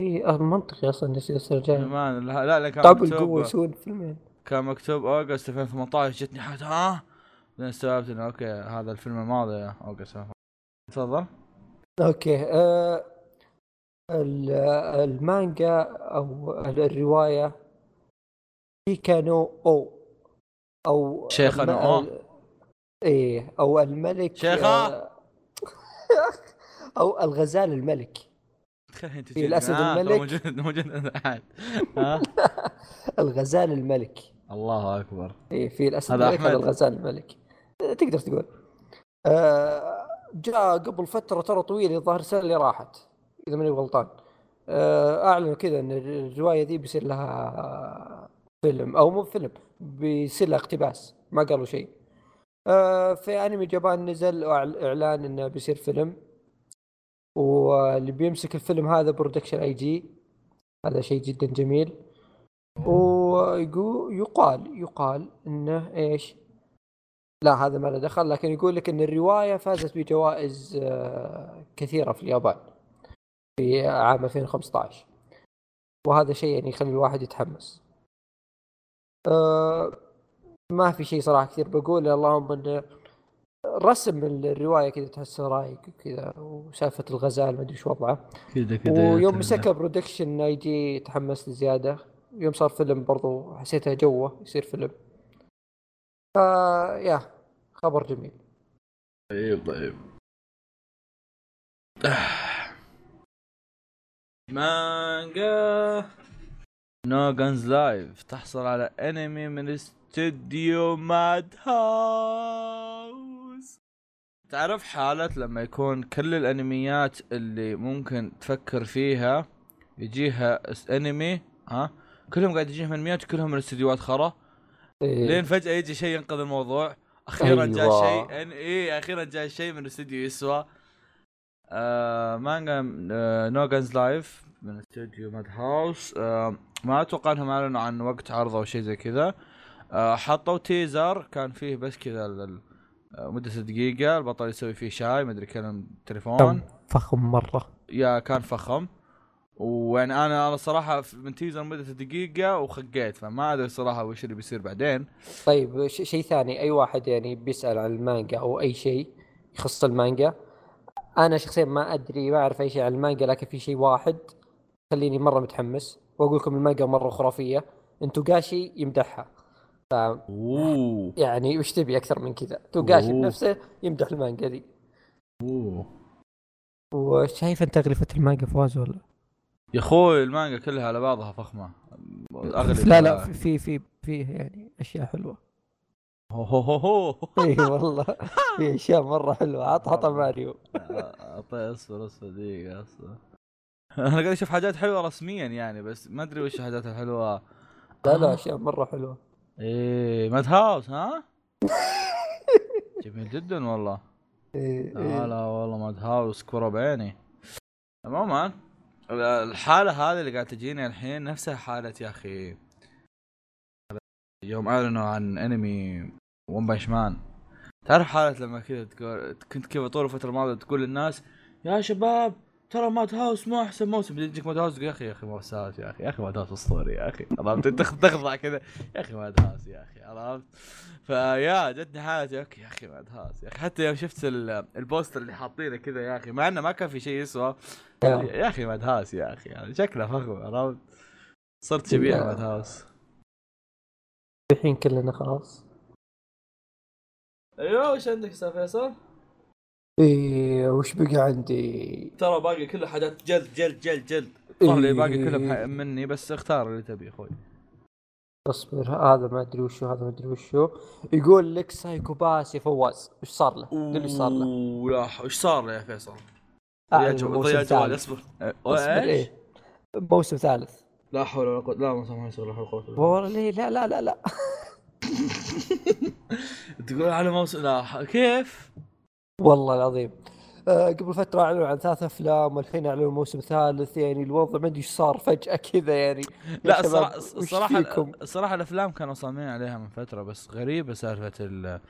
اي آه، منطقي أصلا نسيت السنة الجايه ما لا لا, لا كان طب القوه يسوون فيلمين. كان مكتوب أوغست 2018 جتني حاجة ها؟ بعدين استوعبت إنه أوكي هذا الفيلم الماضي أوغست 2018. تفضل. أوكي آه ال- المانجا أو الرواية شيكانو أو أو شيخ الم- أنا أو. ال- إيه أو الملك شيخة. آه، أو الغزال الملك. في الأسد الملك. موجود موجود. ها؟ الغزال الملك. الله أكبر. إيه في الأسد الملك هذا أحمد. الغزال الملك. آه، تقدر تقول. آه جاء قبل فترة ترى طويلة الظاهر السنة اللي راحت إذا ماني غلطان. آه أعلنوا كذا إن الرواية ذي بيصير لها فيلم أو مو فيلم بيصير لها اقتباس ما قالوا شيء. آه في أنمي Japan نزل إعلان إنه بيصير فيلم. واللي بيمسك الفيلم هذا Production I.G هذا شيء جدا جميل ويقول يقال يقال إنه إيش؟ لا هذا ما له دخل لكن يقول لك إن الرواية فازت بجوائز آه، كثيرة في اليابان في عام 2015 وهذا شيء يعني يخلي الواحد يتحمس. آه، ما في شيء صراحة كثير بقول اللهم إنه رسم الرواية كذا تحسه رايق كذا وسالفة الغزال ما أدري شو وضعه. كذا ويوم مسكها Production I.G تحمست زياده يوم صار فيلم برضو حسيتها جوه يصير فيلم. فا يا خبر جميل. طيب طيب. مانجا. No Guns Life تحصل على انمي من استوديو Madhouse تعرف حالة لما يكون كل الأنميات اللي ممكن تفكر فيها يجيها أنمي ها؟ كلهم قاعد يجيهم انميات كلهم من استديوهات خرا. إيه. لين فجأة يجي شيء ينقذ الموضوع. أخيرا جاء أيوة. شيء ان اي أخيرا جاء شيء من استوديو يسوى. آه مانجا آه No Guns Life من استوديو Madhouse آه ما أتوقع إنهم أعلنوا عن وقت عرضه أو شيء زي كذا. آه حطوا teaser كان فيه بس كذا مدة دقيقة البطل يسوي فيه شاي مدري كلام تليفون. كان فخم مرة. يا كان فخم. ويعني أنا أنا صراحة من teaser مدة دقيقة وخقيت فما أدري صراحة وش اللي بيصير بعدين. طيب ش- شيء ثاني. أي واحد يعني بيسأل عن المانجا أو أي شيء يخص المانجا. أنا شخصيا ما أدري ما أعرف أي شيء عن المانجا لكن في شيء واحد خليني مرة متحمس وأقول لكم المانجا مرة خرافية. توقاشي يمدحها. ف يعني وش تبي أكثر من كذا؟ توغاشي. بنفسه يمدح المانجا دي أوه. وشايف أنت تغلفة المانجا فواز ولا؟ يا أخوي المانجا كلها على بعضها فخمة. أغلب لا لا في في في فيه يعني أشياء حلوة. هو هو هو هو. إي والله في أشياء مرة حلوة. عط عطى ماريو. أعطي أصبر أصبر دقيقة أصبر. أنا قاعد أشوف حاجات حلوة رسميا يعني بس ما أدري وش الحاجات الحلوة. لا لا أشياء مرة حلوة. إيه ماد هاوس ها؟ جميل جدا والله. إيه لا إيه. لا والله ماد هاوس كرة بعيني. عموما الحالة هذه اللي قاعد تجيني الحين نفسها حالة يا أخي. يوم أعلنوا عن انمي One Punch Man تعرف حالة لما كذا تقول كنت كذا طول الفترة الماضية تقول للناس يا شباب ترى Madhouse مو أحسن موسم. يجيك Madhouse يا أخي يا أخي مؤسسات يا أخي يا أخي Madhouse أسطوري يا أخي. عرفت؟ تخضع كذا. يا أخي Madhouse يا أخي. عرفت؟ فيا جتني حالة يا أخي يا أخي Madhouse يا أخي. حتى يوم شفت ال- ال poster اللي حاطينه كذا يا أخي. مع إنه ما كان في شيء يسوى. يا. أخي Madhouse يا أخي. يعني شكله فخم عرفت؟ صرت شبيه. Madhouse. الحين كلنا خلاص. أيوه وش عندك أستاذ فيصل؟ إيه وش بقى عندي ترى باقي كله حاجات جلد جلد جلد جلد إيه. صار لي باقي كله بح- مني بس اختار اللي تبي أخوي اصبر هذا ما أدري وشو هذا ما أدري وشو يقول لك Psycho-Pass يا فواز وش صار له؟ قل لي إيش صار له؟ أوه لا إيش صار له يا فيصل؟ آه، يا جوال ثالث. اصبر اصبر إيش؟ إيه موسم ثالث لا حول ولا قوة لا ما يصير لا حول ولا قوة. والله ليه لا لا لا لا تقول على موسم لا كيف؟ والله العظيم آه قبل فترة أعلنوا عن ثلاث أفلام والحين أعلنوا موسم ثالث يعني الوضع ما أدري إيش صار فجأة كذا يعني لا الصراحه الصراحه؟ الصراحه الأفلام كانوا صاممين عليها من فترة بس غريبة سالفة ال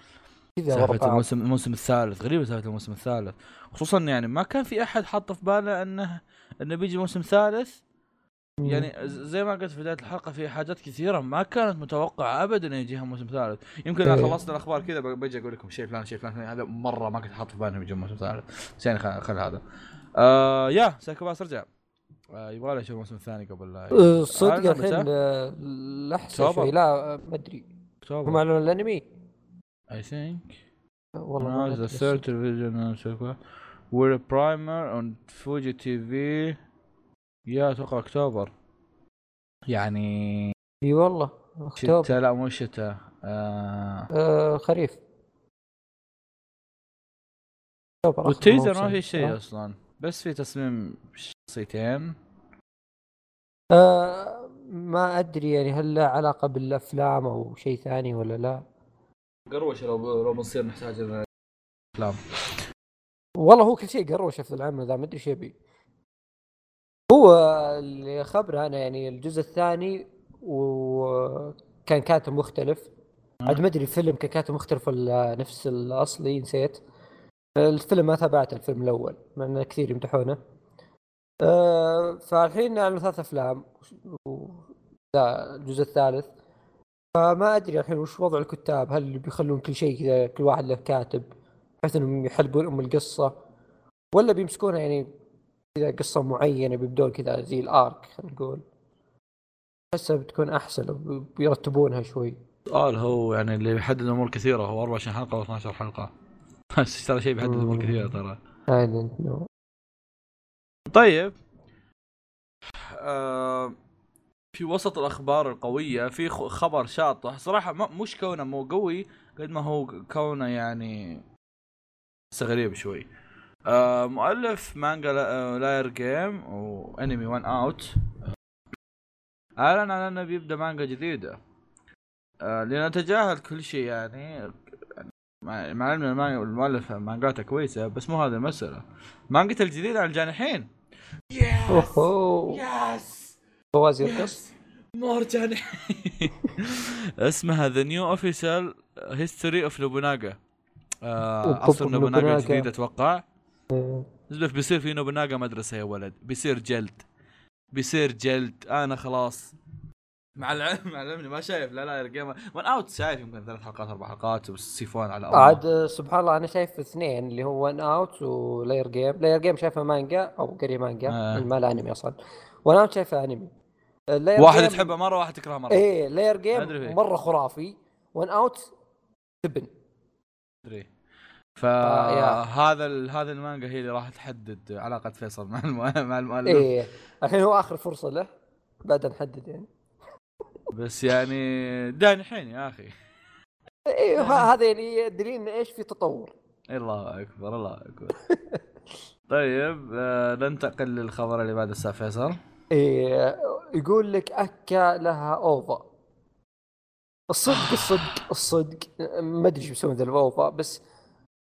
سالفة. الموسم الموسم الثالث غريبة سالفة الموسم الثالث خصوصا يعني ما كان في أحد حاط في باله إنه إنه بيجي موسم ثالث يعني زي ما قلت في بداية الحلقة في حاجات كثيرة ما كانت متوقعة ابدا يجيها موسم ثالث. يمكن إذا إيه. خلصنا الأخبار كذا بجي أقول لكم شيء فلان شيء فلان هذا مرة ما كنت حاط في بالي إنه يجي موسم ثالث. بس يعني خل, هذا. آه يا Psycho-Pass رجع آه يبغى له يشوف الموسم الثاني قبل لا آه، صدق الحين؟ آه، أكتوبر. شوي. لا آه، ما أدري. هم اعلنوا الأنمي؟ اي ثينك والله ما Now أدري the third الصدق. television on Circle يا أتوقع اكتوبر. يعني إي والله اكتوبر. شتاء لا مو شتاء آه. آه خريف. اكتوبر والتيزر. ما في شيء آه. أصلا بس في تصميم شخصيتين. آه ما أدري يعني هل له علاقة بالأفلام أو شيء ثاني ولا لا. قروش لو لو بنصير نحتاج أفلام. والله هو كل شيء قروشة في العمل ذا ما أدري إيش يبي. هو اللي خبره أنا يعني الجزء الثاني وكان كاتب مختلف. عاد ما أدري الفيلم كان كاتب مختلف ولا نفس الأصلي نسيت. الفيلم ما تابعت الفيلم الأول مع إنه كثير يمدحونه. آه فالحين اعلنوا ثلاث أفلام وذا الجزء الثالث. فما أدري الحين وش وضع الكتاب هل بيخلون كل شيء كذا كل واحد له كاتب بحيث إنهم يحلبون أم القصة ولا بيمسكونها يعني كذا قصة معينة بيبدون كذا زي الأرك خلينا نقول. أحسها بتكون أحسن بيرتبونها شوي. سؤال هو يعني اللي بيحدد أمور كثيرة هو 24 حلقة و 12 حلقة؟ بس ترى شيء بيحدد أمور. كثيرة ترى. طيب. آه في وسط الأخبار القوية في خبر شاطح. صراحة مش كونه مو قوي قد ما هو كونه يعني بس غريب شوي. آه مؤلف مانجا لا- آه، Liar Game وانمي One Outs أعلن عن أنه بيبدأ مانجا جديدة. آه لنتجاهل كل شيء يعني. مع مع إن المانجا- المؤلف مانجاته كويسة بس مو هذه المسألة. مانجته الجديدة عن الجانحين. yes yes فواز يرقص more جانحين. اسمها The New Official History of Nobunaga عصر نوبوناغا. الجديد أتوقع. زلف بيصير في نوبوناغا مدرسة يا ولد. بيصير جلد. بيصير جلد. أنا خلاص. مع العلم مع العلم إني ما شايف. لا Liar Game One Outs شايف يمكن ثلاث حلقات أربع حلقات والسيفون على أمه. عاد سبحان الله أنا شايف اثنين اللي هو One Outs و Liar Game Liar Game شايفه مانجا أو قري مانجا. آه. ما له أنمي أصلا. One Outs شايفه أنمي. واحد جيم- تحبه مرة واحد تكرهه مرة. إيه Liar Game. مرة خرافي. One Outs تبن. أدري. فهذا ال- هذا المانجا هي اللي راح تحدد علاقة فيصل مع الم- مع المؤلف. إيه. الحين هو آخر فرصة له بعد نحدد يعني. بس يعني جانحين يا أخي. إيه هذا يعني دليل إن إيش في تطور. الله أكبر الله أكبر. طيب آه ننتقل للخبر اللي بعد أستاذ فيصل. إيه يقول لك أكا لها OVA الصدق الصدق الصدق. ما أدري إيش بيسوون ذا الفوضى بس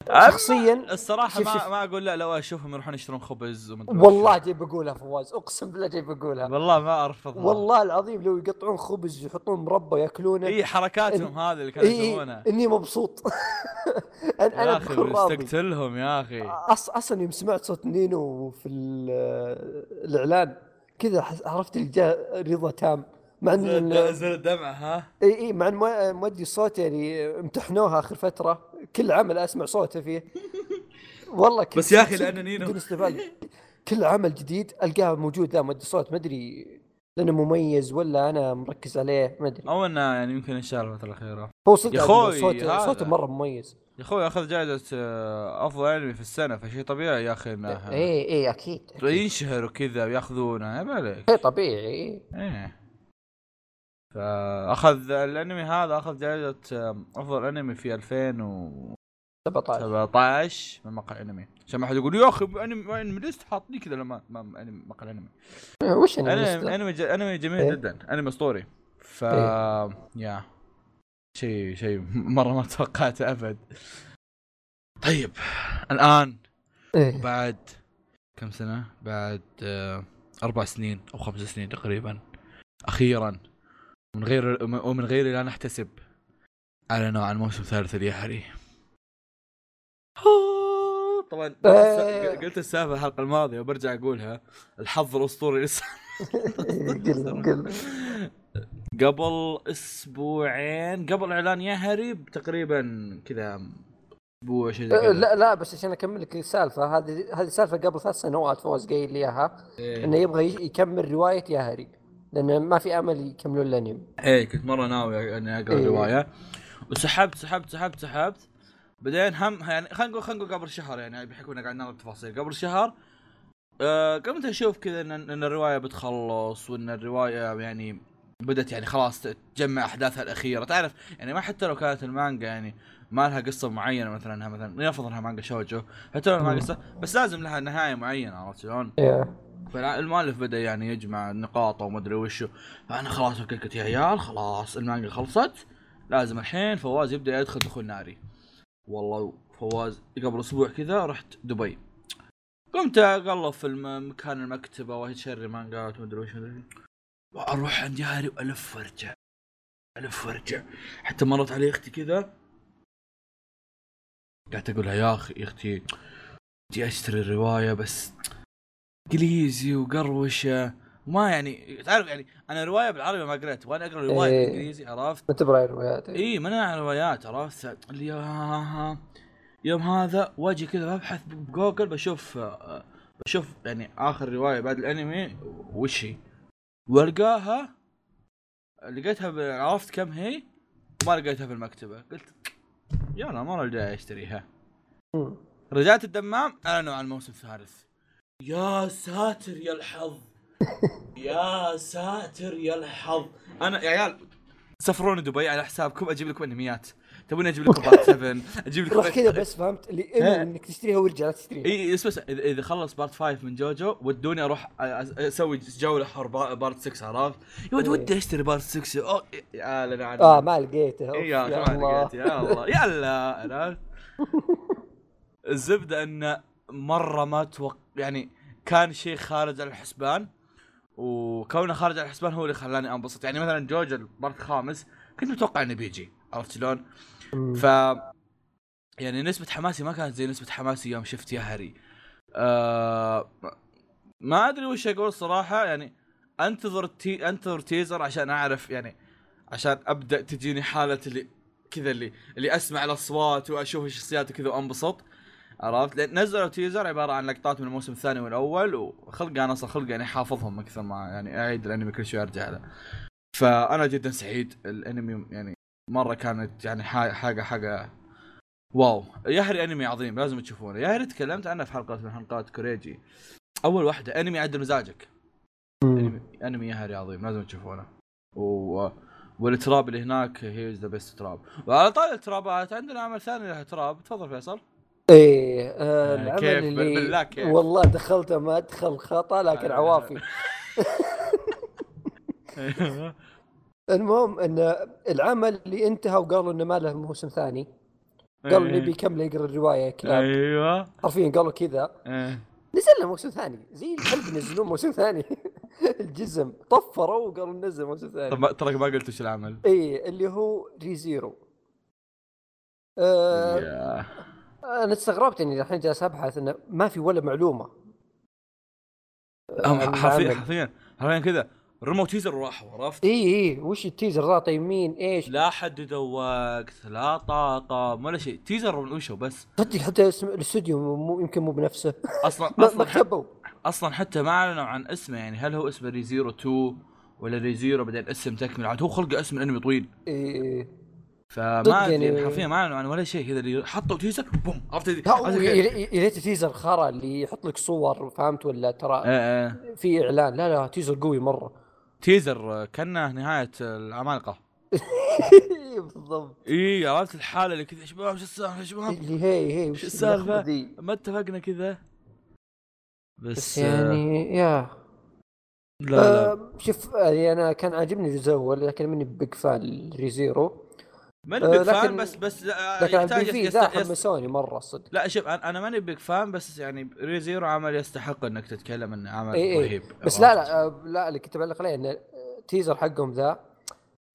شخصيا الصراحة شوف- ما شوف. ما أقول لا لو أشوفهم يروحون يشترون خبز والله. جاي بقولها فواز أقسم بالله جاي بقولها والله ما ارفض والله العظيم لو يقطعون خبز ويحطون مربى يأكلونه. اي حركاتهم هذه اللي كانوا إي- يسوونها إني مبسوط. أنا يا أنا أخي بكون راضي استقتلهم يا أخي. أص... أصلا يوم سمعت صوت نينو في ال- الإعلان كذا عرفت اللي جاء رضا تام مع إن زل الدمعه ها؟ اي اي مع إن مو- مودي الصوت يعني امتحنوها آخر فترة. كل عمل أسمع صوته فيه. والله كنت بس يا صدق لأن نينو- كل عمل جديد ألقاه موجود ذا مودي صوت ما أدري لأنه مميز ولا أنا مركز عليه ما أدري. أو إنه يعني يمكن انشال الفترة الاخيره هو صدق يا صوته. صوته مرة مميز. يا أخوي أخذ جائزة آه، أفضل أنمي في السنة فشيء طبيعي يا أخي انه اي اي أكيد أكيد. ينشهر وكذا ويأخذونه عيب عليك. شيء طبيعي إيه. فأخذ الأنمي هذا أخذ جائزة أفضل أنمي في 2017 17 من مقال انمي عشان ما حد يقول يا أخي انمي انمي ليست حاطني كذا لما ما انمي مقال انمي وش انمي أنمي, ج... أنمي جميل إيه. جدا. أنمي أسطوري. ف إيه. يا. شيء شيء مرة ما توقعته أبد. طيب الآن إيه. بعد كم سنة؟ بعد آه، أربع سنين أو خمس سنين تقريبا. أخيرا. من غير ومن غير لا نحتسب. اعلنوا عن موسم ثالث اليحري طبعا قلت. الس- قلت السالفة الحلقة الماضية وبرجع أقولها. الحظ الأسطوري لسه قبل أسبوعين قبل إعلان يهري تقريبا كذا أسبوع شيء زي أه، لا لا بس عشان أكمل لك السالفة هذه هذه سالفه قبل ثلاث سنوات فوز قايل لي إياها إيه. إنه يبغى يكمل رواية ياهري لأنه ما في أمل يكملون الأنمي. إيه كنت مرة ناوي إني أقرأ إيه. رواية. وسحبت سحبت سحبت سحبت. بعدين هم يعني خلينا نقول خلينا نقول قبل شهر يعني بحكم اننا قاعد نعرض تفاصيل. قبل شهر آه قمت أشوف كذا إن, إن الرواية بتخلص وإن الرواية يعني بدت يعني خلاص تجمع أحداثها الأخيرة. تعرف يعني ما حتى لو كانت المانجا يعني ما لها قصة معينة مثلا إنها مثلا نفرض إنها مانجا شوجو. حتى لو ما. قصة بس لازم لها نهاية معينة عرفت شلون؟ فالمؤلف بدأ يعني يجمع نقاط وما أدري وشو. فأنا خلاص فكرت يا عيال خلاص المانجا خلصت. لازم الحين فواز يبدأ يدخل دخول ناري. والله فواز قبل أسبوع كذا رحت دبي. قمت أقلب في مكان المكتبة واشتري مانجات وما أدري وش ما ادري وأروح عند ياري وألف وارجع ألف وارجع حتى مرت علي أختي كذا. قعدت أقول لها يا أخي يا أختي بدي أشتري الرواية بس انجليزي وقروشة ما يعني تعرف يعني أنا رواية بالعربي ما قريت وأنا أقرأ رواية إيه. بالإنجليزي عرفت؟ ما تبغى روايات إي منع روايات عرفت؟ اللي يوم هذا واجي كذا ببحث بجوجل بشوف بشوف يعني آخر رواية بعد الأنمي وش هي؟ والقاها لقيتها عرفت كم هي؟ ما لقيتها في المكتبة قلت يلا ما جاي أشتريها. رجعت الدمام أعلنوا عن الموسم الثالث يا ساتر يا الحظ. يا ساتر يا الحظ. أنا يا عيال سفروني دبي على حسابكم أجيب لكم أنميات. تبوني أجيب لكم part 7 أجيب لكم كذا بس فهمت؟ اللي إيه. إنك تشتريها وارجع لا تشتريها. إي بس بس إذا خلص part 5 من JoJo ودوني أروح أسوي جوله حر با- part 6 عرفت؟ يا ود. ودي أشتري part 6 أوه يا لنا عنك. آه ما لقيته. يا ما الله. لقيت يا الله. يلا عرفت؟ الزبدة انه مرة ما توق يعني كان شيء خارج الحسبان وكونه خارج الحسبان هو اللي خلاني أنبسط. يعني مثلا جوجو البارت الخامس كنت متوقع إنه بيجي عرفت شلون؟ ف يعني نسبة حماسي ما كانت زي نسبة حماسي يوم شفت يهري آه ما أدري وش أقول صراحة يعني أنتظر tea- أنتظر teaser عشان أعرف يعني عشان أبدأ تجيني حالة اللي كذا اللي اللي أسمع الأصوات وأشوف الشخصيات وكذا وأنبسط. عرفت؟ لأن نزلوا teaser عبارة عن لقطات من الموسم الثاني والأول وخلق أنا أصلا خلق يعني حافظهم أكثر ما يعني أعيد الانمي كل شوي أرجع له. فأنا جدا سعيد الأنمي يعني مرة كانت يعني ح- حاجة حاجة wow. يهري أنمي عظيم لازم تشوفونه. يهري تكلمت عنه في حلقات من حلقات كوريجي. أول واحدة أنمي يعدل مزاجك. أنمي أنمي يهري عظيم لازم تشوفونه. و... وال trap اللي هناك هي the best trap. وعلى طاري الترابات عندنا عمل ثاني له trap تفضل فيصل. إيه آه آه، العمل كيف؟ اللي كيف؟ والله دخلته مدخل خطأ لكن آه. عوافي المهم إن العمل اللي انتهى وقالوا إنه ما له موسم ثاني قالوا إيه. نبي يكمل يقرأ الروايه كلاب أيوه حرفيا قالوا كذا إيه. نزل له موسم ثاني زي الكلب ينزلون موسم ثاني الجزم طفروا وقالوا ننزل موسم ثاني طب ما- تراك ما قلت وش العمل اي اللي هو ري زيرو آه. أنا استغربت إني الحين جالس أبحث إنه ما في ولا معلومة. هم حرفيا. حرفيا حرفيا كذا. رموا teaser وراحوا عرفت؟ اي اي وش ال teaser ذا؟ طيب مين؟ إيش؟ لا حددوا وقت لا طاقم ولا شيء. teaser وشو بس؟ صدق حتى اسم الاستوديو مو يمكن مو بنفسه. أصلا أصلا كتبوا. أصلا حتى ما أعلنوا عن اسمه يعني هل هو اسمه ريزيرو 2 ولا ريزيرو؟ بعدين اسم تكمل. عاد هو خلقه اسم الأنمي طويل. إيه. فما يعني- حرفيا ما أعلنوا عن ولا شيء. كذا اللي حطوا teaser boom عرفت؟ يا ريت teaser خرا اللي يحط لك صور فهمت ولا ترى؟ إيه في إعلان. لا لا teaser قوي مرة. teaser كانه نهاية العمالقه بالضبط. إي عرفت الحالة اللي كذا يا شباب شو السالفة؟ يا شباب اللي هي هي وش ذي ما اتفقنا كذا. بس, بس يعني يا. لا لا. آه شوف يعني أنا كان عاجبني الجزء الأول لكن مني big fan ريزيرو ماني آه، big لكن- fan بس بس لا لكن يحتاج في ذا حمسوني مرة صدق لا شوف أنا ماني big fan بس يعني ريزيرو عمل يستحق إنك تتكلم إنه عمل اي اي رهيب بس لا لا آه، لا اللي كنت بعلق عليه ان teaser حقهم ذا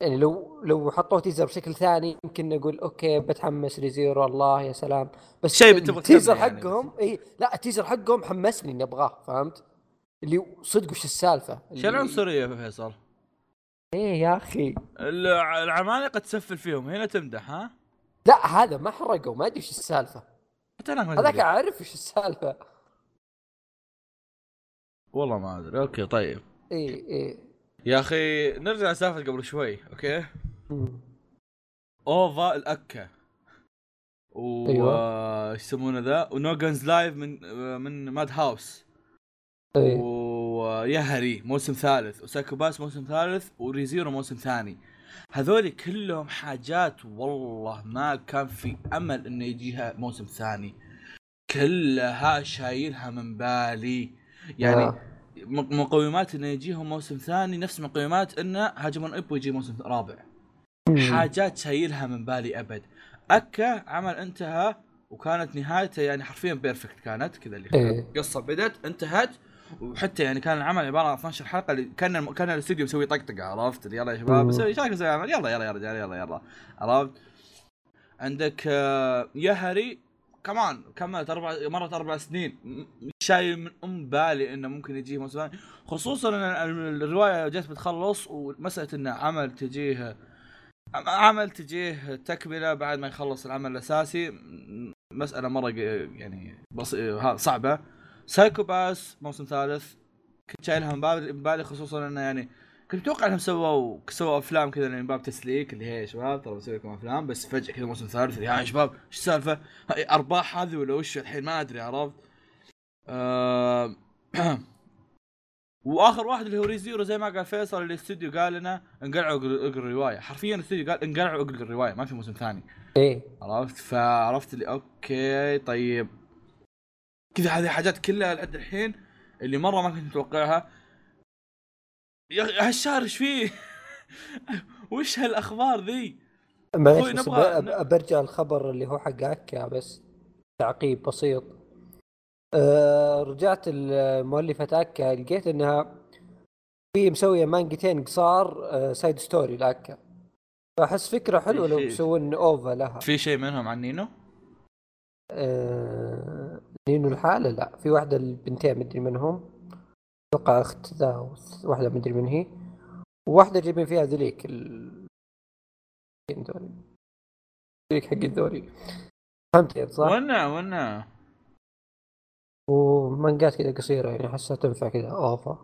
يعني لو لو حطوه teaser بشكل ثاني يمكن نقول okay بتحمس ريزيرو الله يا سلام بس شيء ال teaser يعني حقهم اي لا ال teaser حقهم حمسني إني أبغاه فهمت؟ اللي صدق وش السالفة؟ شو العنصريه في فيصل؟ إيه يا أخي. الع- العمالقة تسفل فيهم هنا تمدح ها؟ لا هذا ما حرقوا ما أدري وش السالفة. حتى أنا ما هذاك أعرف وش السالفة. والله ما أدري. okay طيب. اي اي يا أخي نرجع لسالفة قبل شوي okay؟ مم. OVA الأكا. و أيوة. إيش يسمونه ذا؟ ونو جنز لايف من من ماد هاوس. اي ويهري موسم ثالث وسايكوباس موسم ثالث وريزيرو موسم ثاني. هذول كلهم حاجات والله ما كان في أمل إنه يجيها موسم ثاني. كلها شايلها من بالي. يعني آه. مقومات إنه يجيهم موسم ثاني نفس مقومات إنه هاجمون إيبو يجي موسم رابع. حاجات شايلها من بالي أبد. أكا عمل انتهى وكانت نهايته يعني حرفيا perfect كانت كذا اللي إيه. قصة بدت انتهت. وحتى يعني كان العمل عبارة عن 12 حلقة اللي كأن الم- كأن الاستوديو مسوي طقطقة عرفت؟ يلا يا شباب إيش رايكم نسوي عمل يلا يلا يا رجال يلا يلا عرفت؟ عندك آه، يهري كمان كملت أربع مرت أربع سنين. شايل من أم بالي إنه ممكن يجيه موسم ثاني خصوصا إن ال- الرواية جت بتخلص ومسألة انه عمل تجيه عمل تجيه تكملة بعد ما يخلص العمل الأساسي مسألة مرة يعني بص... صعبة. سايكو باس موسم ثالث كنت شايلها من بالي خصوصا إنه يعني كنت متوقع إنهم سووا سووا أفلام كذا من باب تسليك اللي هي يا شباب ترى بسوي لكم أفلام بس فجأة كذا موسم ثالث يا شباب إيش السالفة؟ هاي أرباح هذه ولا وش الحين؟ ما أدري عرفت؟ آه... وآخر واحد اللي هو ريزيرو زي ما قال فيصل الاستوديو قال لنا انقلعوا اقروا الرواية. حرفيا الاستوديو قال انقلعوا اقروا الرواية ما في موسم ثاني. إيه. عرفت؟ فعرفت اللي okay طيب. كذا هذه حاجات كلها لحد الحين اللي مرة ما كنت متوقعها يا أخي هالشهر إيش فيه؟ وش هالأخبار ذي؟ أخوي بس نبغى- برجع الخبر اللي هو حق أكا بس تعقيب بسيط أه رجعت المؤلفة أكا لقيت إنها في مسوية مانجتين قصار أه side story لأكا فأحس فكرة حلوة لو. يسوون OVA لها في شيء منهم عن نينو؟ أه نينو الحالة؟ لا. في واحدة البنتين مدري منهم. أتوقع أخت ذا واحدة مدري من هي. وواحدة جايبين فيها ذليك ال ذولي ذليك حق الذولي. فهمت يعني صح؟ ونا ونا ومانجات كذا قصيرة يعني احسها تنفع كذا اوفا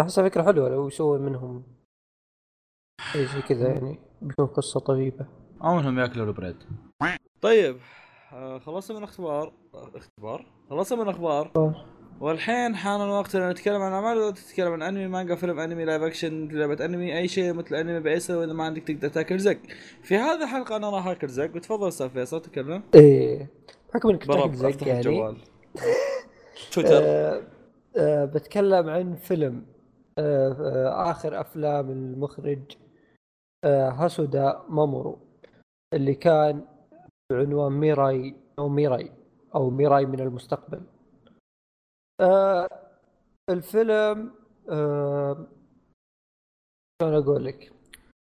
احسها فكرة حلوة لو يسوون منهم شيء زي كذا يعني بيكون قصة طبيبة. أو إنهم يأكلوا البريد. طيب. خلصنا من اختبار آه، اختبار خلصنا من أخبار والحين حان الوقت ان نتكلم عن أعمال تتكلم عن أنمي مانجا فيلم أنمي live action لعبة أنمي أي شيء مثل أنمي بعيسى وإذا ما عندك تقدر تاكل زق. في هذه الحلقة أنا راح اكل زق. وتفضل أستاذ فيصل تكلم. إيه. بحكم إنك تاكل زق يعني. تويتر. آه آه بتكلم عن فيلم. آه، آه، آخر أفلام المخرج آه، هاسودا مامورو اللي كان بعنوان ميراي أو ميراي أو ميراي من المستقبل. آه، الفيلم آه، شلون أقول لك؟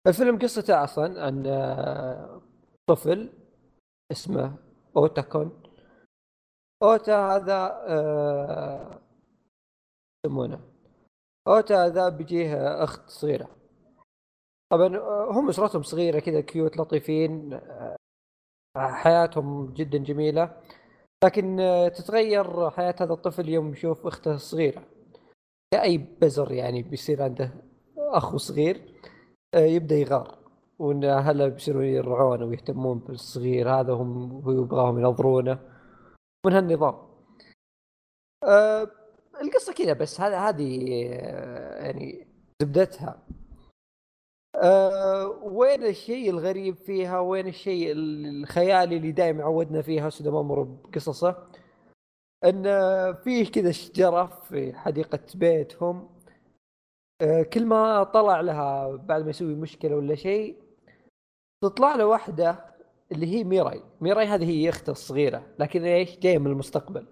الفيلم قصته أصلا عن آه، طفل اسمه أوتاكون. أوتا هذا آه، يسمونه؟ أوتا هذا بيجيه أخت صغيرة. طبعا آه، هم أسرتهم صغيرة كذا كيوت لطيفين آه، حياتهم جدا جميلة. لكن آه، تتغير حياة هذا الطفل يوم يشوف أخته الصغيره كأي بزر يعني بيصير عنده أخو صغير آه، يبدأ يغار. وإن اهله بيصيروا يرعونه ويهتمون بالصغير هذا هم يبغاهم ينظرونه. من هالنظام. أه القصة كذا بس هذا هذه آه، يعني زبدتها. أه وين الشيء الغريب فيها؟ وين الشيء الخيالي اللي دائما عودنا فيها سودا مامور بقصصه؟ إن فيه كذا شجره في حديقة بيتهم. آه، كل ما طلع لها بعد ما يسوي مشكلة ولا شيء تطلع له واحدة اللي هي ميراي. ميراي هذه هي اخته الصغيرة لكن إيش؟ جاية من المستقبل.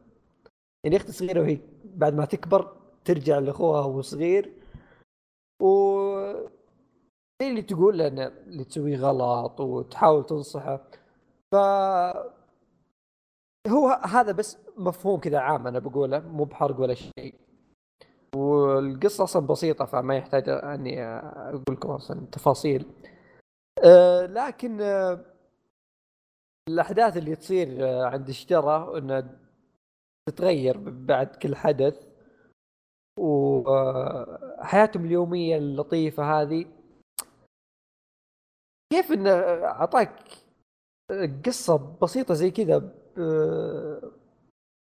يعني اخته الصغيره وهي بعد ما تكبر ترجع لأخوها وهو صغير و اللي تقول له اللي تسويه غلط وتحاول تنصحه؟ ف هو هذا بس مفهوم كذا عام أنا بقوله مو بحرق ولا شيء. والقصة أصلا بسيطة فما يحتاج أني أقول لكم أصلا تفاصيل أه لكن أه الأحداث اللي تصير آه، عند الشجرة انها تتغير بعد كل حدث. وحياتهم اليومية اللطيفة هذه كيف انه أعطاك قصة بسيطة زي كذا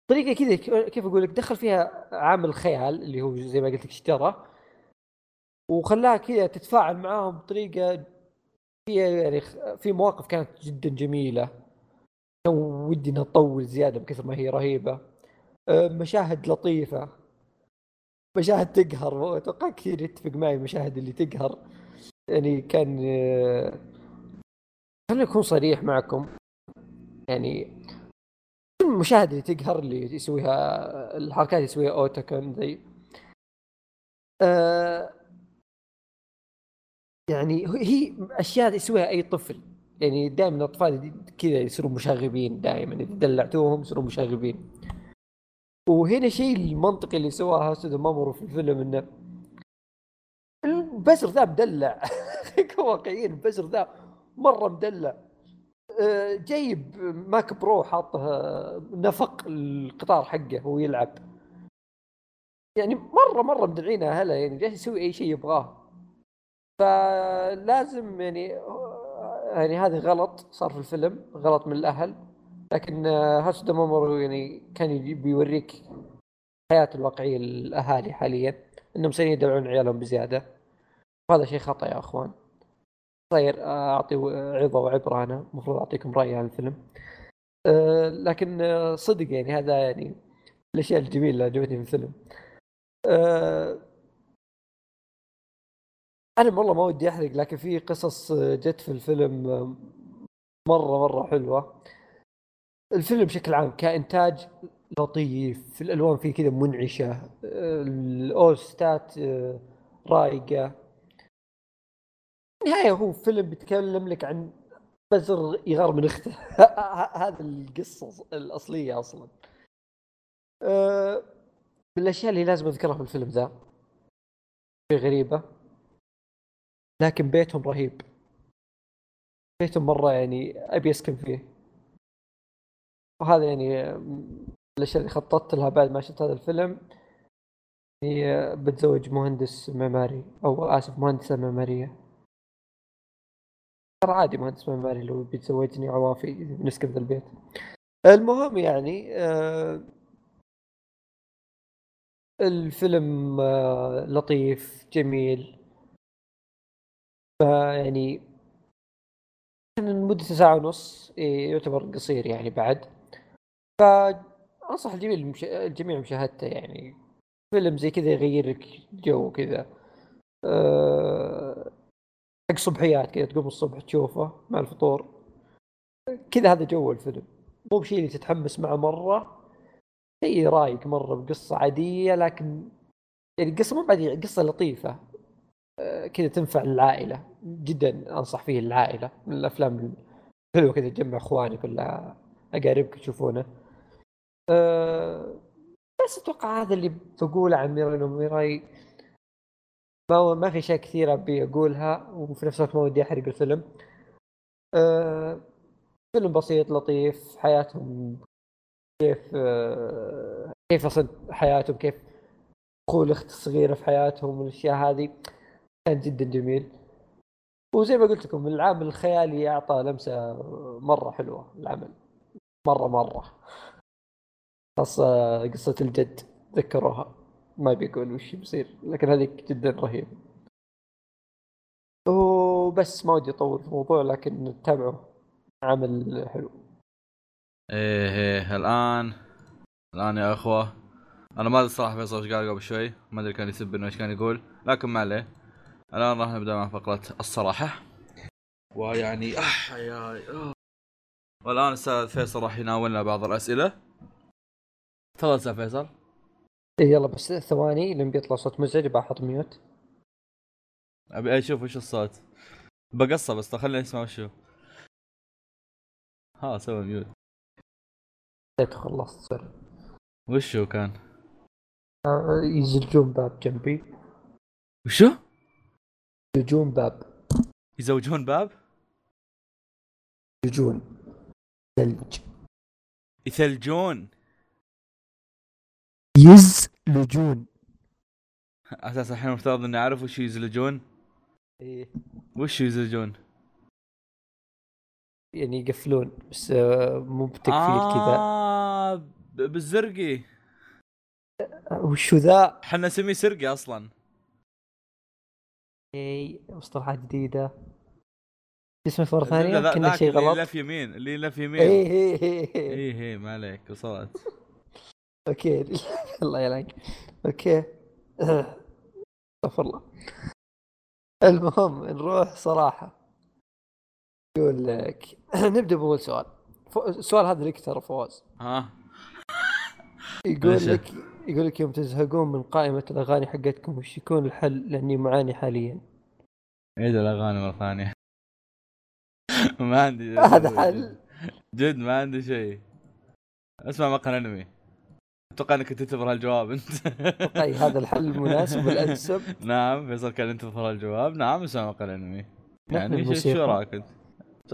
طريقة كذا كيف أقول لك دخل فيها عامل خيال اللي هو زي ما قلت لك اشترى وخلاها كذا تتفاعل معاهم بطريقة فيها يعني في مواقف كانت جدا جميلة. كان ودي إنها تطول زيادة بكثر ما هي رهيبة. مشاهد لطيفة. مشاهد تقهر أتوقع كثير يتفق معي المشاهد اللي تقهر. يعني كان أه، خليني أكون صريح معكم. يعني المشاهد اللي تقهر اللي يسويها الحركات اللي يسويها اوتاكون ذي. أه يعني هي أشياء يسويها أي طفل. يعني دائما الأطفال كذا يصيروا مشاغبين دائما إذا دلعتوهم يصيروا مشاغبين. وهنا الشيء المنطقي اللي سواه هوسودا مامورو في الفيلم إنه البزر ذا مدلع. واقعيين البزر ذا مرة مدلع. آه، جايب Mac Pro حاطه نفق القطار حقه وهو يلعب. يعني مرة مرة مدلعين اهله يعني جالس يسوي أي شيء يبغاه. فلازم يعني يعني هذه غلط صار في الفيلم غلط من الأهل. لكن هاسودا مامورو يعني كان بيوريك الحياة الواقعية للأهالي حاليا إنهم صايرين يدلعون عيالهم بزيادة. وهذا شيء خطأ يا أخوان. صاير آه، أعطي عظة وعبرة أنا. المفروض أعطيكم رايي عن الفيلم. آه، لكن آه، صدق يعني هذا يعني الأشياء الجميلة اللي عجبتني في الفيلم. آه، أنا والله ما ودي أحرق لكن في قصص آه، جت في الفيلم آه، مرة مرة حلوة. الفيلم بشكل عام كإنتاج لطيف الألوان فيه كذا منعشة آه، الأوستات آه، رايقه النهاية هو فيلم بيتكلم لك عن بزر يغار من أخته. هذا القصة الأصلية أصلا. أه من الأشياء اللي لازم أذكرها في الفيلم ذا. في غريبة. لكن بيتهم رهيب. بيتهم مرة يعني أبي أسكن فيه. وهذا يعني الأشياء اللي خططت لها بعد ما شفت هذا الفيلم. هي بتزوج مهندس معماري أو آسف مهندسة معمارية. ترى عادي مهندس معماري لو بيتزوجني عوافي نسكن ذا البيت. المهم يعني آه الفيلم آه لطيف جميل. يعني مدته ساعة ونص إيه، يعتبر قصير يعني بعد. فأنصح الجميع. الجميع مشاهدته يعني. فيلم زي كذا يغير لك جو كذا. أه... حق صبحيات كذا تقوم الصبح تشوفه مع الفطور. كذا هذا جو الفيلم. مو بشيء اللي تتحمس معه مرة. شيء رايق مرة بقصة عادية لكن يعني قصه مو عاديه قصة لطيفة. أه كذا تنفع للعائله جدا أنصح فيه للعائله من الأفلام الحلوة كذا تجمع إخوانك ولا أقاربك يشوفونه أه بس أتوقع هذا اللي بقوله عن ميراي وميراي ما ما في اشياء كثيره أبي أقولها وفي نفس الوقت ما ودي أحرق الفيلم. أه فيلم بسيط لطيف حياتهم كيف أه كيف أصلا حياتهم كيف دخول الأخت الصغيرة في حياتهم والاشياء هذه. كان جدا جميل. وزي ما قلت لكم العامل الخيالي أعطى لمسة مرة حلوة العمل. مرة مرة. خاصة قصة الجد تذكروها ما بيقول وش بيصير لكن هذيك جدا رهيبة وبس ما ودي أطول في الموضوع لكن تابعوا. عمل حلو. إيه إيه الآن الآن يا أخوة. أنا ما أدري الصراحه فيصل إيش قال قبل شوي. ما أدري كان يسب إنه إيش كان يقول. لكن ما عليه. الآن راح نبدأ مع فقرة الصراحة. ويعني اح يا آه. والآن أستاذ فيصل راح يناولنا بعض الأسئلة. تفضل أستاذ فيصل. إيه يلا بس ثواني لما بيطلع صوت مزعج بحط mute. أبي أشوف وش الصوت. بقصة بس خليني اسمع وش هو ها سوي mute. خلصت sorry. وش هو كان؟ آه، يزلجون باب جنبي. وشو؟ يزلجون باب. يزوجون باب؟ يزلجون ثلج. يثلجون. يزلجون أساس الحين المفترض اني اعرف وش يزلجون إيه. وش يزلجون يعني يقفلون بس آه، مو بتقفيل كذا. آه ب- بالزرقي. آه، وشو ذا؟ إحنا نسميه سرقي أصلا. اي مصطلحات اسمه مرة ذا- ثانية ذا- كنا شيء اللي غلط. لف يمين اللي لف يمين. إيه. إيه إيه ما عليك وصلت. أوكي. الله يلعنك أوكي. استغفر الله. المهم نروح صراحة. يقول لك. نبدأ بأول سؤال. السؤال هذا لك ترى فواز. ها؟ يقول. لك يقول لك يوم تزهقون من قائمة الأغاني حقتكم وش يكون الحل؟ لأني معاني حاليا. عيد الأغاني مرة ثانية. ما عندي هذا حل. جد ما عندي شيء. اسمع مقهى انمي أتوقع إنك تنتظر هالجواب أنت. أي هذا الحل المناسب والأنسب. نعم فيصل كان ينتظر هالجواب. نعم اسمع مقهى أنمي. نحن يعني شو- رأيك أنت؟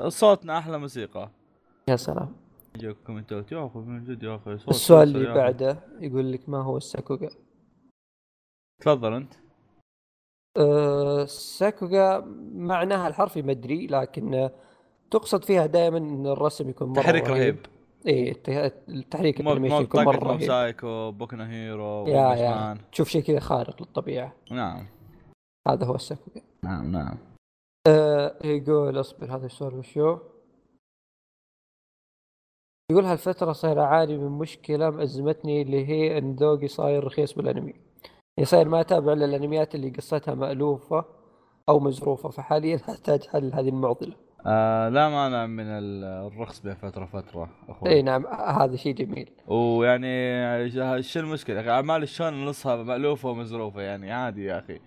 صوتنا أحلى موسيقى. يا سلام. يجيك comment ات يا أخي من جد يا أخي صوت السؤال اللي. بعده يقول لك ما هو الساكوغا؟ تفضل أنت. أه الساكوغا معناها الحرفي ما أدري لكن تقصد فيها دائما إن الرسم يكون مرة تحريك رهيب. اي الت- التحريك ال animation يكون مرة رهيب سايكو بوكو نو هيرو يا يا. تشوف شيء كذا خارق للطبيعة. نعم. هذا هو الساكوغا نعم نعم. أه يقول اصبر هذا السؤال وشو يقول هالفترة صاير أعاني من مشكلة مأزمتني اللي هي إن ذوقي صاير رخيص بالأنمي؟ يعني صاير ما أتابع إلا الأنميات اللي قصتها مألوفة أو مزروفة فحاليا أحتاج حل هذه المعضلة. آه لا مانع من ال- الرخص بين فترة فتره أخوي. إي نعم هذا شيء جميل. ويعني شو المشكلة؟ أعمال الشون نصها مألوفة ومزروفة يعني عادي يا أخي.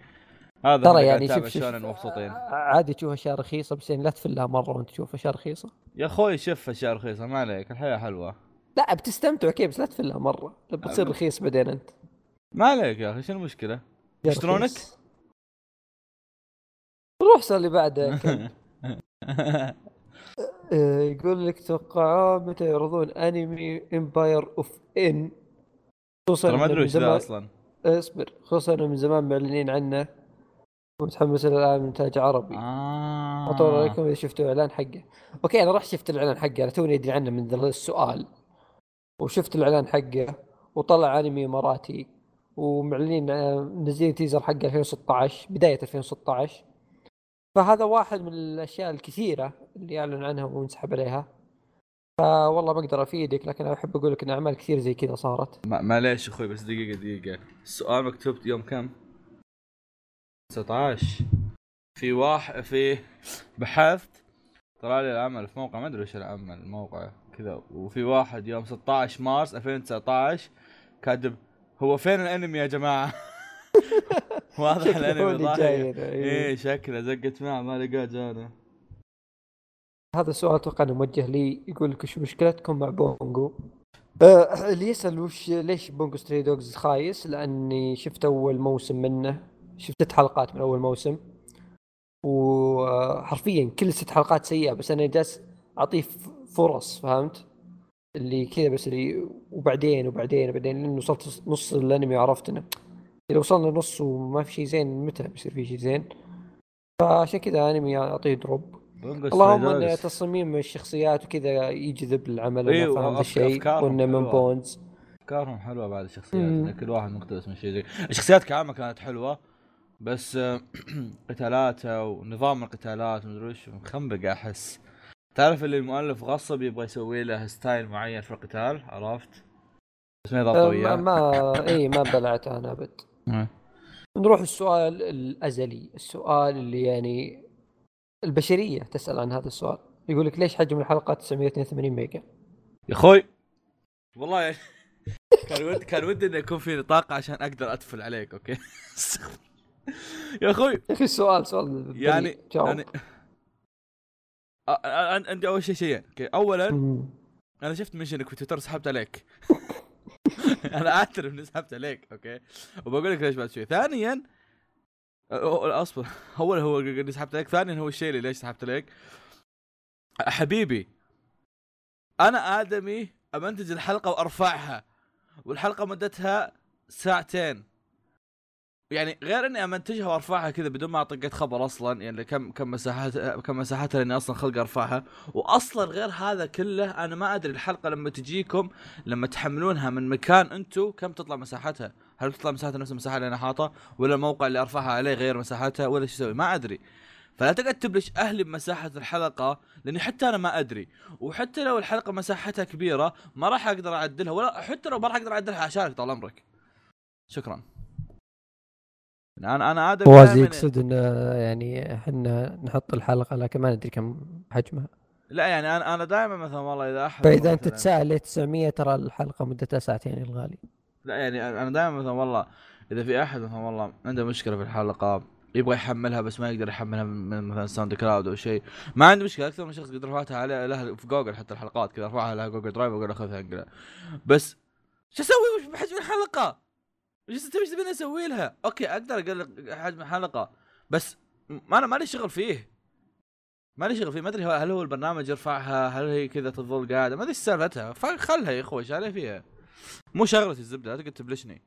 هذا ترى يعني شوف شوف مبسوطين. عادي تشوف أشياء رخيصة بس يعني لا تفلها مرة وأنت تشوف أشياء رخيصة. يا أخوي شوف أشياء رخيصة ما عليك الحياة حلوة. لا بتستمتع كيف بس لا تفلها مرة. بتصير. رخيص بعدين أنت. ما عليك يا أخي شو المشكلة؟ يشترونك؟ روح سؤال اللي بعده. يقول لك توقعوا متى يعرضون أنمي Empire of ان خصوصا ترى ما أدري وش ذا زمان أصلا. اصبر. خصوصا إنه من زمان معلنين عنه. ومتحمس الآن إنتاج عربي. آه. اطول عليكم إذا شفتوا الاعلان حقه. okay أنا رحت شفت الإعلان حقه. أنا توني أدري عنه من ذا السؤال. وشفت الإعلان حقه وطلع أنمي اماراتي ومعلنين آه، منزلين teaser حقه 2016 بداية 2016 فهذا واحد من الأشياء الكثيرة اللي أعلن عنها وانسحب عليها. فوالله ما أقدر أفيدك لكن أحب أقول لك إن أعمال كثير زي كذا صارت. معليش أخوي بس دقيقة دقيقة. السؤال مكتوب يوم كم؟ 19 في واحد في بحثت طلع لي العمل في موقع ما أدري وش العمل الموقع كذا. وفي واحد يوم 16 مارس 2019 كاتب هو فين الأنمي يا جماعة؟ واضح الأنمي ضايع هنا، إيه. إيه شكله زقت معه ما لقاه جانا هذا السؤال أتوقع إنه موجه لي يقول لك وش مشكلتكم مع Bungo؟ آه اللي يسأل وش ليش Bungo Stray Dogs خايس؟ لأني شفت أول موسم منه شفت ست حلقات من أول موسم وحرفيا كل ست حلقات سيئة بس أنا جالس أعطيه فرص فهمت؟ اللي كذا بس اللي وبعدين وبعدين وبعدين لأنه وصلت نص الأنمي وعرفت إنه إذا وصلنا نص وما في شيء زين متى بيصير في شيء زين؟ فعشان كذا أنمي أعطيه drop. اللهم إن تصميم الشخصيات وكذا يجذب العمل ذا وأف- الشيء. وإنه من. بونز. أفكارهم حلوة بعد الشخصيات كل واحد مقتبس من شيء زي الشخصيات كعامة كانت حلوة بس قتالاتها ونظام القتالات ومدري وش مخنبق أحس. تعرف اللي المؤلف غصب يبغى يسوي له style معين في القتال؟ عرفت؟ بس ما يضبط أه، وياه. ما اي ما بلعت أنا أبد. مم. نروح السؤال الأزلي السؤال اللي يعني البشرية تسأل عن هذا السؤال يقول لك ليش حجم الحلقة 982 ميجا؟ يا أخوي والله يعني كان ودي كان ودي إنه يكون في طاقة عشان أقدر أتفل عليك okay يا أخوي يا أخي السؤال سؤال. يعني جاوب. يعني أ- أ- أ- عندي أول شيء شيئين okay اولا. أنا شفت mention ك في تويتر سحبت عليك أنا اعترف اني سحبت عليك أوكي؟ وبقول لك ليش بعد شوي. ثانيا أصبر. اول هو اللي سحبت عليك ثانيا هو الشيء اللي ليش سحبت عليك حبيبي أنا آدمي أمنتج الحلقة وأرفعها والحلقة مدتها ساعتين. يعني غير اني امنتجها وأرفعها كذا بدون ما اطقت خبر أصلا يعني كم كم مساحات كم مساحتها لأني أصلا خلق أرفعها واصلا غير هذا كله أنا ما أدري الحلقة لما تجيكم لما تحملونها من مكان أنتم كم تطلع مساحتها؟ هل تطلع مساحتها نفس المساحة اللي أنا حاطها ولا الموقع اللي أرفعها عليه غير مساحتها ولا شو يسوي؟ ما أدري. فلا تقعد تبلش أهلي بمساحة الحلقة لأني حتى أنا ما أدري وحتى لو الحلقة مساحتها كبيرة ما راح أقدر أعدلها ولا حتى لو ما راح أقدر أعدلها عشانك طال عمرك. شكرا. أنا أنا آدم فواز يقصد ان يعني إحنا نحط الحلقة لكن ما ندري كم حجمها. لا يعني أنا أنا دائما مثلا والله إذا أحد فإذا أنت تسأل ليه 900 ترى الحلقة مدتها ساعتين الغالي. لا يعني أنا دائما مثلا والله إذا في أحد مثلا والله عنده مشكلة في الحلقة يبغى يحملها بس ما يقدر يحملها من مثلا SoundCloud أو شيء. ما عندي مشكلة أكثر من شخص قد رفعتها عليه لها في جوجل حتى الحلقات كذا ارفعها لها Google Drive وأقول خذها انقلها بس شو أسوي؟ وش بحجم الحلقة؟ إيش تبيني أسوي لها؟ okay أقدر أقل حجم الحلقة بس ما أنا مالي شغل فيه. مالي شغل فيه. ما أدري هل هو البرنامج يرفعها؟ هل هي كذا تظل قاعدة؟ ما أدري إيش سالفتها. فخلها يا أخوي إيش علي فيها. مو شغلتي الزبدة لا تقعد تبلشني.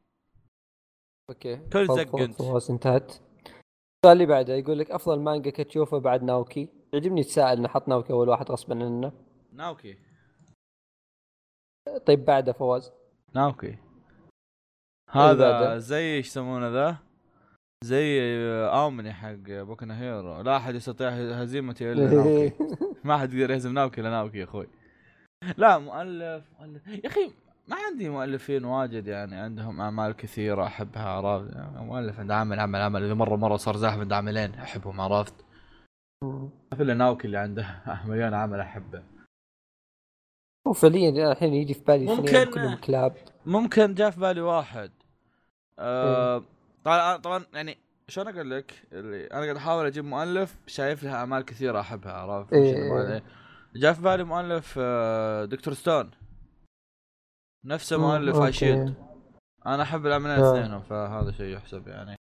okay. كل زق أنت. فوز انتهت. السؤال اللي بعده يقول لك أفضل مانجا كنت تشوفه بعد ناوكي؟ يعجبني تساءل انه حط ناوكي أول واحد غصبا عنه. ناوكي. طيب بعده فواز. ناوكي. هذا؟ زي إيش يسمونه ذا؟ زي أومني حق Boku no Hero. لا أحد يستطيع هزيمتي إلا ناوكي. ما حد يقدر يهزم ناوكي إلا ناوكي يا أخوي. لا مؤلف مؤلف. يا أخي ما عندي مؤلفين واجد يعني عندهم أعمال كثيرة أحبها عرفت؟ يعني مؤلف عنده عمل عمل عمل. إذا مرة مرة صار زاحف عنده عملين أحبهم عرفت؟ في إلا ناوكي اللي عنده مليون عمل أحبه. هو فعليا الحين يجي في بالي ممكن- كلهم كلاب. ممكن جاء في بالي واحد. آه طبعا طبعا يعني شلون أقول لك؟ اللي أنا قاعد أحاول أجيب مؤلف شايف لها أعمال كثيرة أحبها عرفت؟ إيه، جاء في بالي مؤلف آه Dr. Stone. نفسه مؤلف أوكي. أنا أحب العملين آه. اثنينهم فهذا شيء يحسب يعني.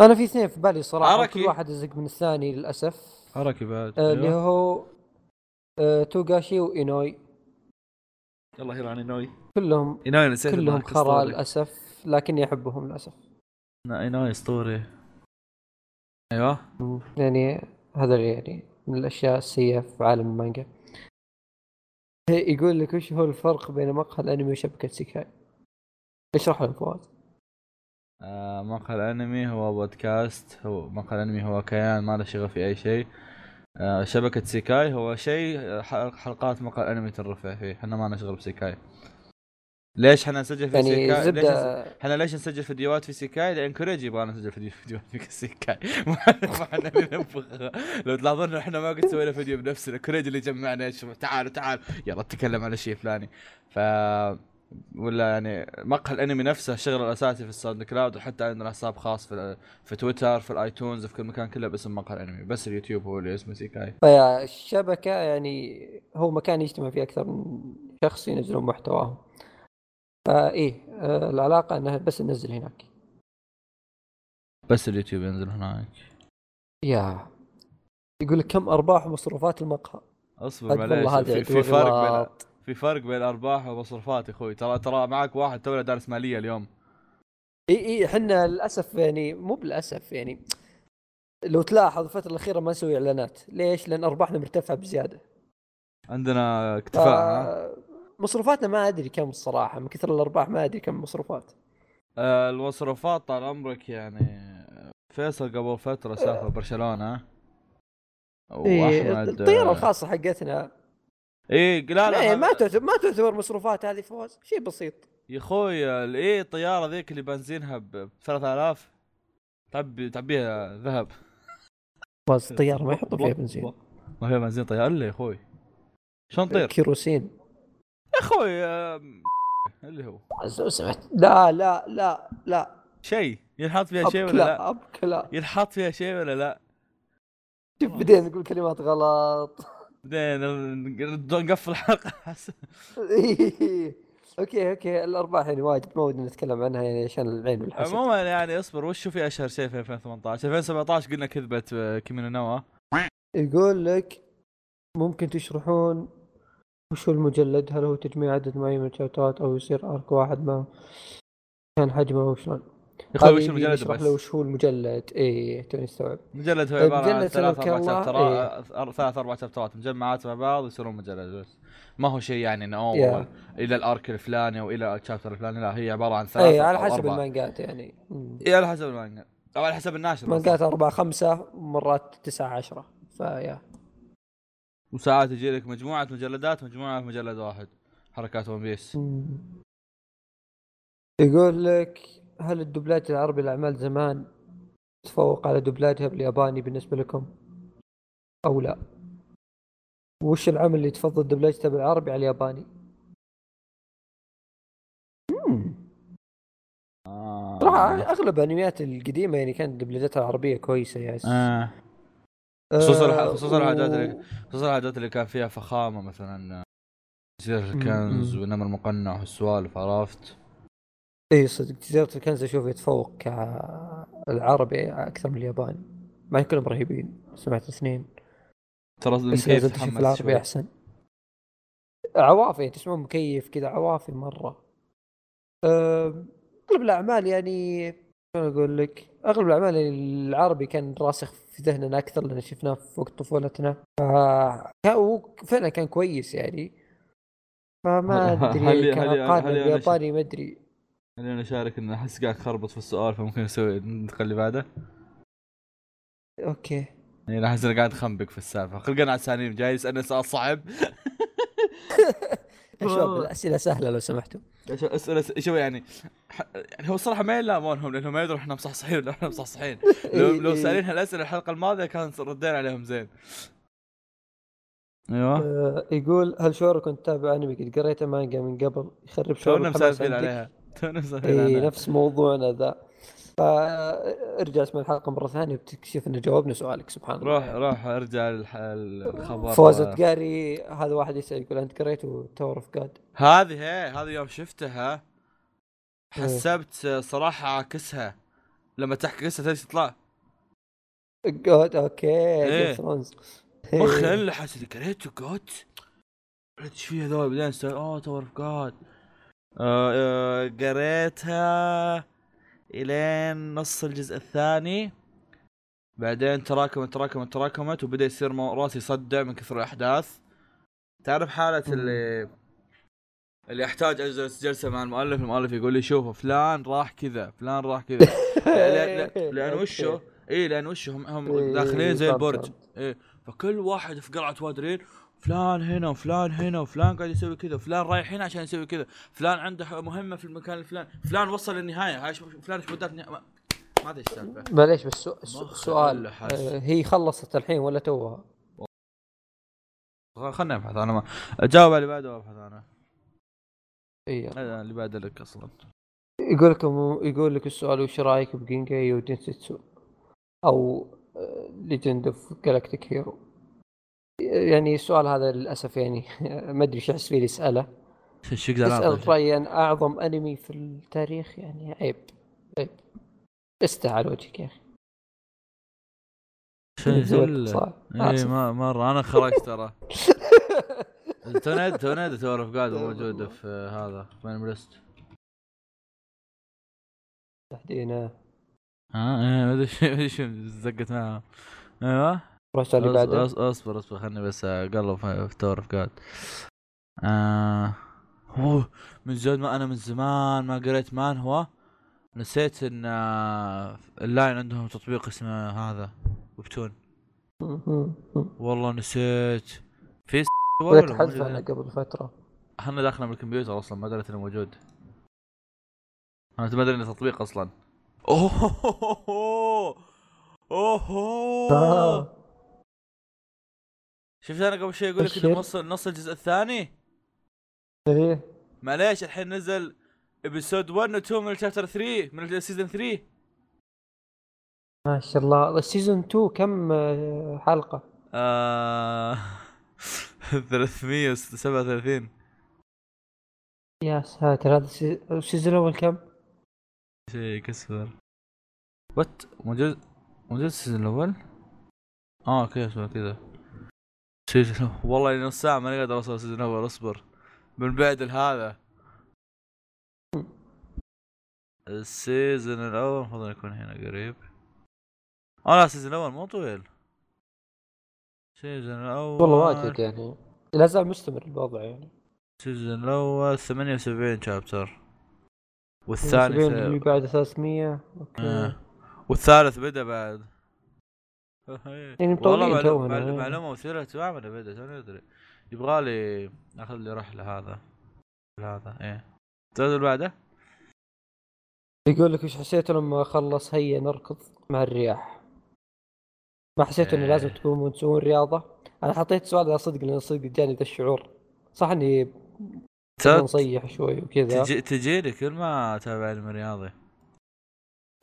أنا في اثنين في بالي صراحة. كل واحد ازق من الثاني للأسف. حركي بعد. آه، اللي أيوة. هو آه، توغاشي وإينوي. يلا هيراني نوي. كلهم اينوي نسيت كلهم خرا. للأسف لكني أحبهم للأسف. لا، اينوي اسطوري أيوه. يعني هذا يعني من الأشياء السيئة في عالم المانجا. يقول لك وش هو الفرق بين مقهى الأنمي وشبكة سيكاي؟ اشرح لهم فواز. آه مقهى الأنمي هو بودكاست هو مقهى الأنمي هو كيان ما له شغل في أي شيء. آه، شبكة سيكاي هو شيء آه، حلقات مقهى الأنمي تنرفع فيه إحنا ما نشغل بسيكاي. ليش إحنا نسجل في يعني سيكاي ليش نس- زبده إحنا ليش نسجل فيديوهات في سيكاي؟ لأن كوريج يبغى نسجل فيديو فيديوهات في سيكاي ما إحنا ننفخ لو تلاحظون إحنا ما قد سوينا فيديو بنفسنا. كوريج اللي جمعنا تعالوا تعالوا. يلا نتكلم على شيء فلاني. ف ولا يعني مقهى الأنمي نفسه الشغل الأساسي في ال SoundCloud وحتى عندنا حساب خاص في في تويتر في ال iTunes في كل مكان كله باسم مقهى الأنمي. بس اليوتيوب هو اللي اسمه سيكاي فالشبكه يعني هو مكان يجتمع فيه أكثر من شخص ينزلون محتواهم فإيه آه، العلاقة إنها بس ننزل هناك. بس اليوتيوب ينزل هناك. يا يقول لك كم أرباح ومصروفات المقهى؟ أصبر معليش في, في فرق بين. في فرق بين أرباح ومصروفات يا أخوي. ترى ترى معك واحد تو دارس ماليه اليوم. إي إي إحنا للأسف يعني مو بالأسف يعني لو تلاحظ الفترة الأخيرة ما نسوي إعلانات. ليش؟ لأن أرباحنا مرتفعة بزيادة. عندنا اكتفاء؟ ف- مصروفاتنا ما أدري كم الصراحة من كثر الأرباح ما أدري كم المصروفات آه، المصروفات طال عمرك يعني فيصل قبل فترة سافر برشلونة. إيه وأحمد الطيارة الخاصة حقتنا. اي لا لا هذا- ما تعتبر ما تعتبر مصروفات هذه فوز شيء بسيط. يا أخوي إيه الطيارة ذيك اللي بنزينها ب 3000 تعبي تعبيها ذهب. فوز الطيارة ما يحطوا فيها بنزين. ما فيها بنزين طياره الا يا أخوي. شلون طير؟ كيروسين. أخوي اللي هو. لو سمحت لا لا لا لا. شيء؟ ينحط فيها شيء ولا لا لا؟ أبك لا ينحط فيها شيء ولا لا؟ شوف بدينا نقول كلمات غلط. بعدين نقفل الحلقة. أوكي أوكي. الأرباح يعني واجد ما ودنا نتكلم عنها يعني عشان العين والحسد. عموما يعني اصبر وش في أشهر شيء في 2018 2017 قلنا كذبه آه، Kimi no Na wa. يقول لك ممكن تشرحون وش هو المجلد؟ هل هو تجميع عدد معين من ال chapter ات أو يصير arc واحد ما كان حجمه وشلون يا أخوي وش المجلد نشرح له بس؟ وش هو المجلد. اي توني استوعب. مجلد هو عبارة عن ثلاث أربع chapter ات أر- ثلاث أربع chapter ات مجمعات مع بعض ويصيرون مجلد بس. ما هو شيء يعني انه يا. أوه إلى ال arc الفلاني أو إلى ال chapter الفلاني لا هي عبارة عن ثلاث اي على حسب. المانجات يعني. اي على حسب المانجا. أو على حسب الناشر. مانجات أصلاً. أربعة خمسة مرات تسعة عشرة. فيا. وساعات يجي لك مجموعة مجلدات مجموعه في مجلد واحد حركات One Piece. يقول لك هل الدبلاج العربي لأعمال زمان تفوق على دبلاجها بالياباني بالنسبة لكم أو لا وش العمل اللي تفضل دبلاجته بالعربي على الياباني. آه. صراحة أغلب الأنميات القديمة يعني كانت دبلجتها العربية كويسة يا آه. خصوصا آه، خصوصا الحاجات اللي- خصوصا الحاجات اللي كان فيها فخامة مثلا جزيرة مم، الكنز مم. ونمر المقنع والسوالف عرفت؟ إي صدق جزيرة الكنز أشوف يتفوق كالعربي أكثر من الياباني مع كلهم رهيبين سمعت الاثنين ترى بس المكيف لازم تشوف العربي شوي. أحسن عوافي تسمعون مكيف كذا عوافي مرة اغلب الأعمال يعني شلون أقول لك؟ أغلب الأعمال العربي كان راسخ في ذهننا أكثر لأن شفناه في وقت طفولتنا. فعلا كان كويس يعني. فما هل- أدري هل- كان هل- هل- هل- الياباني ما أدري. خلينا نشارك إن أحس قاعد تخربط في السؤال فممكن نسوي ندخل اللي بعده أوكي. يعني احس قاعد أخنبق في السالفة. خلقنا على سالم جاي يسألني سؤال صعب. يا شباب الأسئلة سهلة لو سمحتوا أسئلة شوف يعني يعني هو الصراحه ما يلامونهم لأنهم ما يدرون إحنا مصحصحين ولا إحنا مصحصحين. لو إي- لو إي. سألين هالأسئلة الحلقة الماضية كان ردينا عليهم زين. أيوه. آه، يقول هل شعورك كنت تتابع أنمي قد قريت مانجا من قبل يخرب شعور تونا عندك؟ عليها. تونا مسافين اي عليها. نفس موضوعنا ذا. فارجع اسمع الحلقة مرة ثانية بتكشف ان جاوبنا سؤالك سبحان الله. روح. روح أرجع الخبر فوز تقاري هذا واحد يسأل يقول أنت قريت تاور اوف جاد هذه هي هذه يوم شفتها. حسبت صراحة عاكسها. لما تعكسها تجي تطلع؟ جود أوكي إيه. جيم ثرونز مخي انلحس اللي قريته قلت إيش في هذول بعدين؟ أوه تاور اوف جاد قريتها. إلين نص الجزء الثاني. بعدين تراكمت تراكمت تراكمت وبدأ يصير راسي يصدع من كثر الأحداث. تعرف حالة مم. اللي اللي احتاج اجلس جلسة مع المؤلف المؤلف يقول لي شوف فلان راح كذا فلان راح كذا. لأن وشه اي لأن وشه هم, إيه، داخلين زي البرج. إيه فكل واحد في قلعة وادرين فلان هنا وفلان هنا وفلان قاعد يسوي كذا فلان رايح هنا عشان يسوي كذا فلان عنده مهمة في المكان الفلاني فلان وصل للنهايه فلان النهاية. ما أدري إيش السالفة معليش بس سو- سو- مخ السؤال انلحس. آه، هي خلصت الحين ولا توها؟ خلنا نبحث أنا ما جاوب على اللي بعده وأبحث أنا اي هذا اللي بعده لك أصلا يقول لكم يقول لك السؤال وش رأيك ب Ginga Eiyuu Densetsu أو Legend of Galactic Hero يعني السؤال هذا للأسف يعني ما أدري إيش احس فيه يسأله. إيش يقدر تسال يعطي؟ ريان أعظم أنمي في التاريخ يعني عيب عيب. استع على وجهك يا أخي. شيء زود زل. صح. اي آسف. ما مرة. أنا خرجت ترى. تونا تونا تور اوف جاد موجوده في هذا في ليست تحدينا ها ما أدري ايش- ما أدري شو زقت معها أيوه على اللي بعده؟ أص- أص- أصبر أصبر خلني بس أقلب في اوف جاد آه أوه من زود ما أنا من زمان ما قريت مان هو. نسيت إن آه، اللاين عندهم تطبيق اسمه هذا ويبتون والله نسيت. في س- ولا أنا هنا؟ قبل فترة. إحنا داخلنا بالكمبيوتر أصلا ما دريت إنه موجود. أنا ما ادري إنه تطبيق أصلا. اوه اوه آه. شفت أنا قبل شوي يقول لك. إنه نص نص الجزء الثاني إيه معليش الحين نزل episode 1 و 2 من ال chapter 3 من ال season 3 ما شاء الله ال season 2 كم آه، حلقة؟ آه 337 يا ساتر هذا ال sea- ال season الأول كم؟ شيء كسر what موجود موجود ال season الأول؟ آه okay اسمه كذا season والله نص ساعة ماني قادر اوصل ال season الأول اصبر. من بعد هذا ال season الأول المفروض يكون هنا قريب. آه لا ال season الأول مو طويل. ال season الأول والله واجد يعني. لا زال مستمر الوضع يعني. ال season الأول 78 chapter والثاني اللي بعد 300 okay. آه. والثالث بدأ بعد. يعني والله مطولين معلومة, تونا، معلومة, إيه. معلومة مثيرة اهتمام أنا بدا توني ادري يبغى لي أخذ لي رحلة هذا. هذا إيه. الزود اللي بعده؟ يقول لك إيش حسيتوا لما خلص هيا نركض مع الرياح. ما حسيت إنه إيه. لازم تقومون تسوون رياضة؟ أنا حطيت السؤال ذا صدق لأن صدق جاني ذا الشعور. صح إني نصيح شوي وكذا. تجي تجيني كل ما اتابع علم رياضي.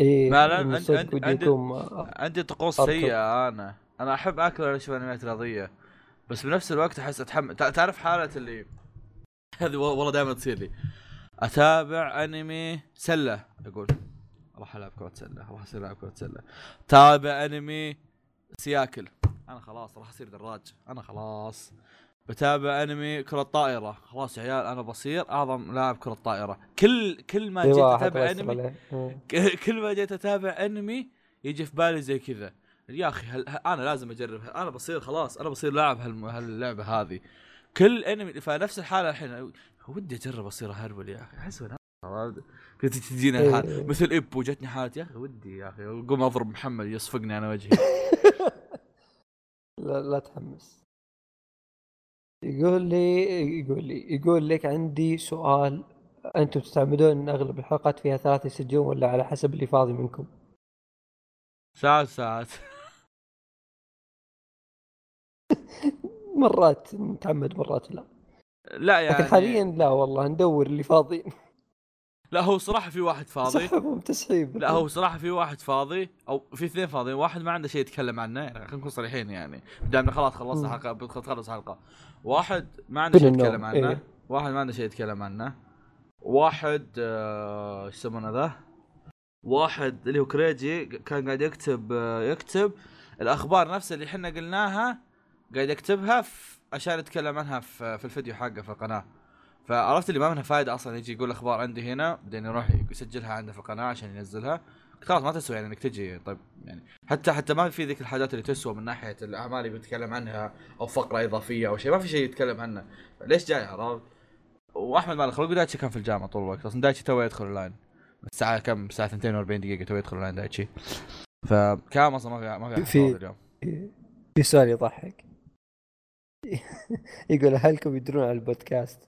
إيه ما لا، إنه عند- صدق عند- ودي عند- أقوم، آه، عندي طقوس. سيئة أنا. أنا أحب أكل وأنا أشوف أنميات رياضية. بس بنفس الوقت أحس أتحمل. تع- تعرف حالة اللي هذه والله دائما تصير لي. أتابع أنمي سلة أقول. راح ألعب كرة سلة راح أصير العب كرة سلة. تابع أنمي سياكل. أنا خلاص راح أصير دراج. أنا خلاص. بتابع انمي كرة طائرة خلاص يا عيال أنا بصير أعظم لاعب كرة طائرة كل كل ما جيت واحد أتابع انمي. إيه. كل ما جيت أتابع أنمي يجي في بالي زي كذا. يا أخي هل... أنا لازم أجرب. أنا بصير خلاص أنا بصير لاعب. هاللعبة هذه. كل أنمي فنفس الحالة الحين. ودي أجرب أصير اهربل يا أخي. أحس كنت تجينا إيه. الحال مثل ابو جتني حالة يا أخي ودي يا أخي. أقوم أضرب محمد يصفقني أنا وجهي. لا لا تحمس. يقول لي يقول لي يقول لك عندي سؤال أنتم تعتمدون إن أغلب الحلقات فيها ثلاثة يسجلون ولا على حسب اللي فاضي منكم؟ ساعات ساعات. مرات نتعمد مرات لا. لا يعني لكن حاليا لا والله ندور اللي فاضيين لا هو صراحة في واحد فاضي. سحبهم تسحيب لا هو صراحة في واحد فاضي أو في اثنين فاضيين واحد ما عنده شيء يتكلم عنه يعني خلينا نكون صريحين يعني. دامنا خلاص خلصنا. حلقة بتخلص حلقة. واحد ما عنده شيء؟ يتكلم عنه. إيه. واحد ما عنده شيء يتكلم عنه. واحد آه، إيش يسمونه ذا؟ واحد اللي هو كريجي كان قاعد يكتب آه، يكتب الأخبار نفسها اللي إحنا قلناها قاعد يكتبها في عشان يتكلم عنها في, في الفيديو حقه في القناة. فعرفت اللي ما منها فائده أصلا يجي يقول أخبار عندي هنا بعدين يروح يسجلها عنده في القناة عشان ينزلها. خلاص ما تسوى يعني إنك تجي طيب يعني حتى حتى ما في ذيك الحاجات اللي تسوى من ناحية الأعمال اللي بيتكلم عنها أو فقرة إضافية أو شيء ما في شيء يتكلم عنه. ليش جاي عرفت؟ وأحمد مالك خلق دايتشي كان في الجامعة طول الوقت أصلا دايتشي تو يدخل ال line الساعة كم؟ الساعة 42 دقيقة تو يدخل ال line دايتشي فكام أصلا ما في ما في في- اليوم. في سؤال يضحك. يقول هلكم يدرون عن البودكاست؟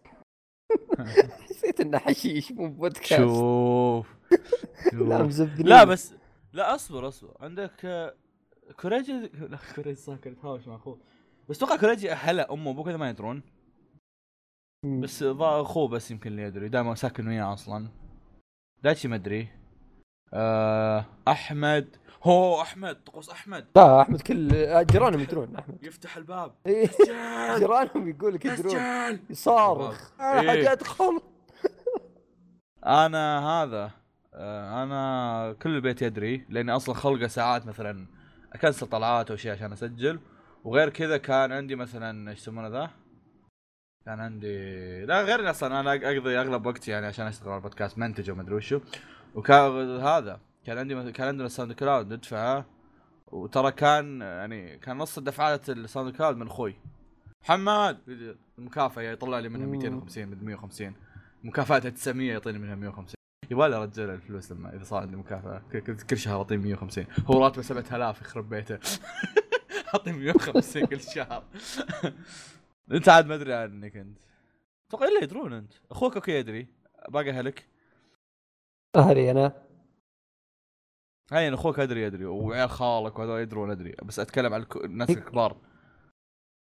نسيت إنه حشيش مو بودكاست. شوف لا شوف. مزبدين لا بس لا أصبر أصبر. عندك آه، كوريجي لا كوريجي صح كان يتهاوش مع أخوه. بس أتوقع كوريجي هلا أمه وأبوه كذا ما يدرون. بس ضا أخوه بس يمكن اللي يدري. دائما ساكن وياه أصلا. دايتشي ما أدري. آه أحمد هو أحمد طقوس أحمد. لا أحمد كل آه، جيرانهم يدرون أحمد. يفتح الباب. إيه، جيرانهم يقول لك يدرون. يصارخ. إيه. أنا حاجة ادخل أنا هذا آه، أنا كل البيت يدري لاني أصلا خلقه ساعات مثلا اكنسل طلعات أو شيء عشان أسجل. وغير كذا كان عندي مثلا إيش يسمونه ذا؟ كان عندي لا غير أصلا أنا أقضي أغلب وقتي يعني عشان أشتغل على البودكاست منتج وما أدري وشو. وكان هذا. كان عندي كان عندنا ال SoundCloud ندفعه. وترى كان يعني كان نص دفعات ال SoundCloud من أخوي. محمد المكافأة يطلع لي منها مم. 250 من 150 مكافاتها 900 يعطيني منها 150 يبغى لي ارجع الفلوس لما إذا صار عندي مكافأة. كل شهر أعطيه 150 هو راتبه 7000 يخرب بيته. أعطيه 150 كل شهر. أنت عاد ما أدري عنك أنت. أتوقع إلا يدرون أنت. أخوك أوكي يدري. باقي أهلك. أهلي أنا. هاي أخوك أدري يدري وعيال خالك وهذول يدرون أدري بس أتكلم عن الناس الكبار.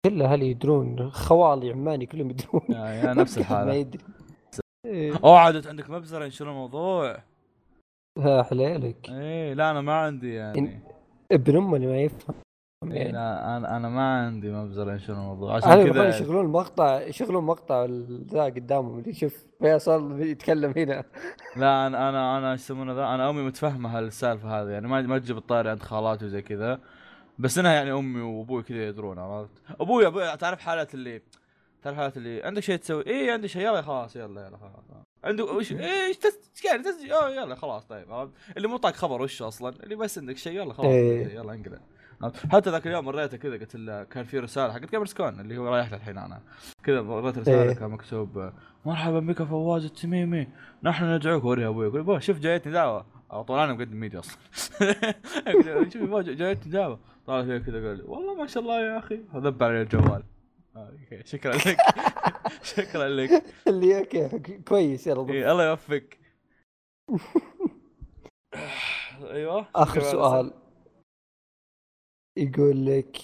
كل أهلي يدرون؟ خوالي عماني كلهم يدرون. يا, يا نفس الحالة. يدري. إيه. أوه عادت عندك مبزرة ينشرون الموضوع ها حليلك إيه لا أنا ما عندي يعني. ابن اللي ما يفهم. إيه. لا أنا أنا ما عندي مبزره ينشرون الموضوع. أنا عشان كذا يشغلون مقطع يشغلون مقطع ذا قدامهم. اللي شوف فيصل يتكلم هنا. لا أنا أنا أنا إيش يسمونه ذا؟ أنا أمي متفهمة هالسالفة هذه. يعني ما ما تجيب الطاري عند خالاتي وزي كذا. بس إنها يعني أمي وأبوي كذا يدرون عرفت؟ أبوي أبوي تعرف حالات اللي تعرف حالات اللي عندك شيء تسوي؟ إيه عندي شيء يلا خلاص يلا يلا خلاص. عنده وش؟ إيه إيش تس يعني تسجيل آه يلا خلاص طيب عرفت؟ اللي مو طاق خبر وش أصلا؟ اللي بس عندك شيء يلا خلاص إيه. يلا انقلع؟ حتى ذاك اليوم مريته كذا قلت له كان في رسالة حقت Gamers Con اللي هو رايح له الحين أنا. كذا مريت رسالة إيه. كان مكتوب مرحبا بك فواز التميمي نحن ندعوك اوريها أبوي. يقول "أبوي، شوف جايتني دعوة. على طول أنا مقدم ميديا أصلا. شوف جايتني دعوة. طالع فيها كذا قال والله ما شاء الله يا أخي. ذب علي الجوال. آه، شكرا لك. شكرا لك. اللي أوكي كويس يلا. إيه، الله يوفقك. أيوه آخر سؤال. يقول لك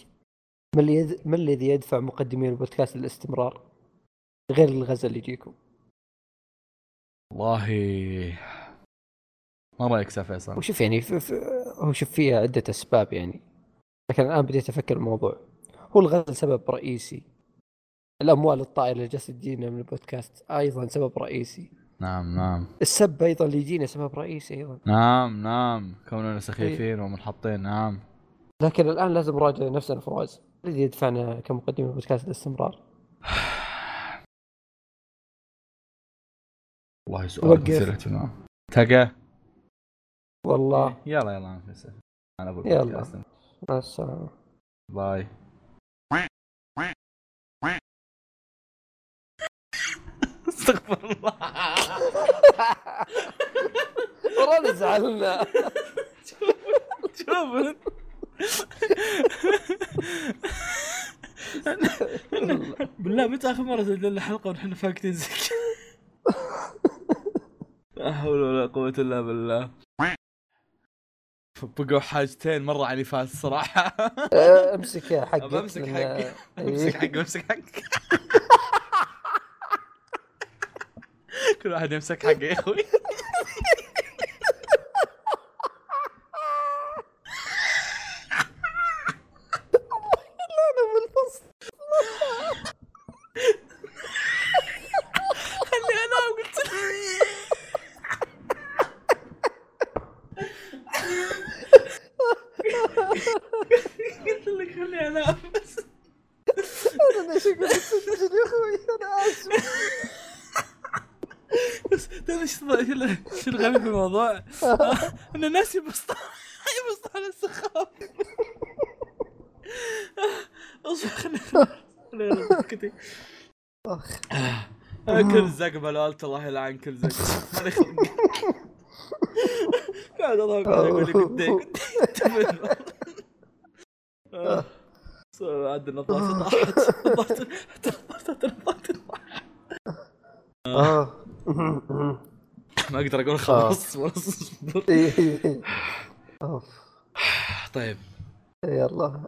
ما اللي يد... ما الذي يدفع مقدمين البودكاست للاستمرار؟ غير الغزل اللي يجيكم. والله ما رأيك يا فيصل؟ وشوف يعني في... في... هو شوف فيها عدة أسباب يعني. لكن الآن بديت أفكر الموضوع. هو الغزل سبب رئيسي. الأموال الطائلة اللي جالسة تجينا من البودكاست أيضا سبب رئيسي. نعم نعم. السب أيضا اللي يجينا سبب رئيسي أيضا. نعم نعم. كوننا سخيفين ومنحطين نعم. لكن الآن لازم نراجع نفسنا فواز. الذي يدفعنا كمقدمين البودكاست للاستمرار والله سؤال. مثير اهتمام تقى. والله. يلا يلا. أنا ابو يلا. مع السلامة. باي. استغفر الله. والله زعلنا. شوف انت. بالله متى آخر مرة سجلنا حلقة ونحن فاكتين زي؟ لا حول ولا قوة إلا بالله. بقوا حاجتين مرة عنيفات الصراحه أه، أمسك يا حقك أبى أمسك حقي. إيه. أمسك حقي أمسك حقي. كل واحد يمسك حقه يا أخوي أنا بالفصل خلي أنا قلت قلت لك خلي أنا بس أنا إيش أقول تسجل يا أخوي أنا اسف بس إيش ايش- شو الغريب في الموضوع؟ آه، إن الناس يبسطون يبسطون على السخاف أصبر خليني اسكتي أخ. آه، كل زق بالالت الله يلعن كل زق. ماني خلق قاعد اضحك قدي قدي آه. عاد نظارتي طاحت. نظارتي نظارتي طاحت. آه. ما أقدر أقول خلاص أصبر. إيه. أوف. طيب. يلا.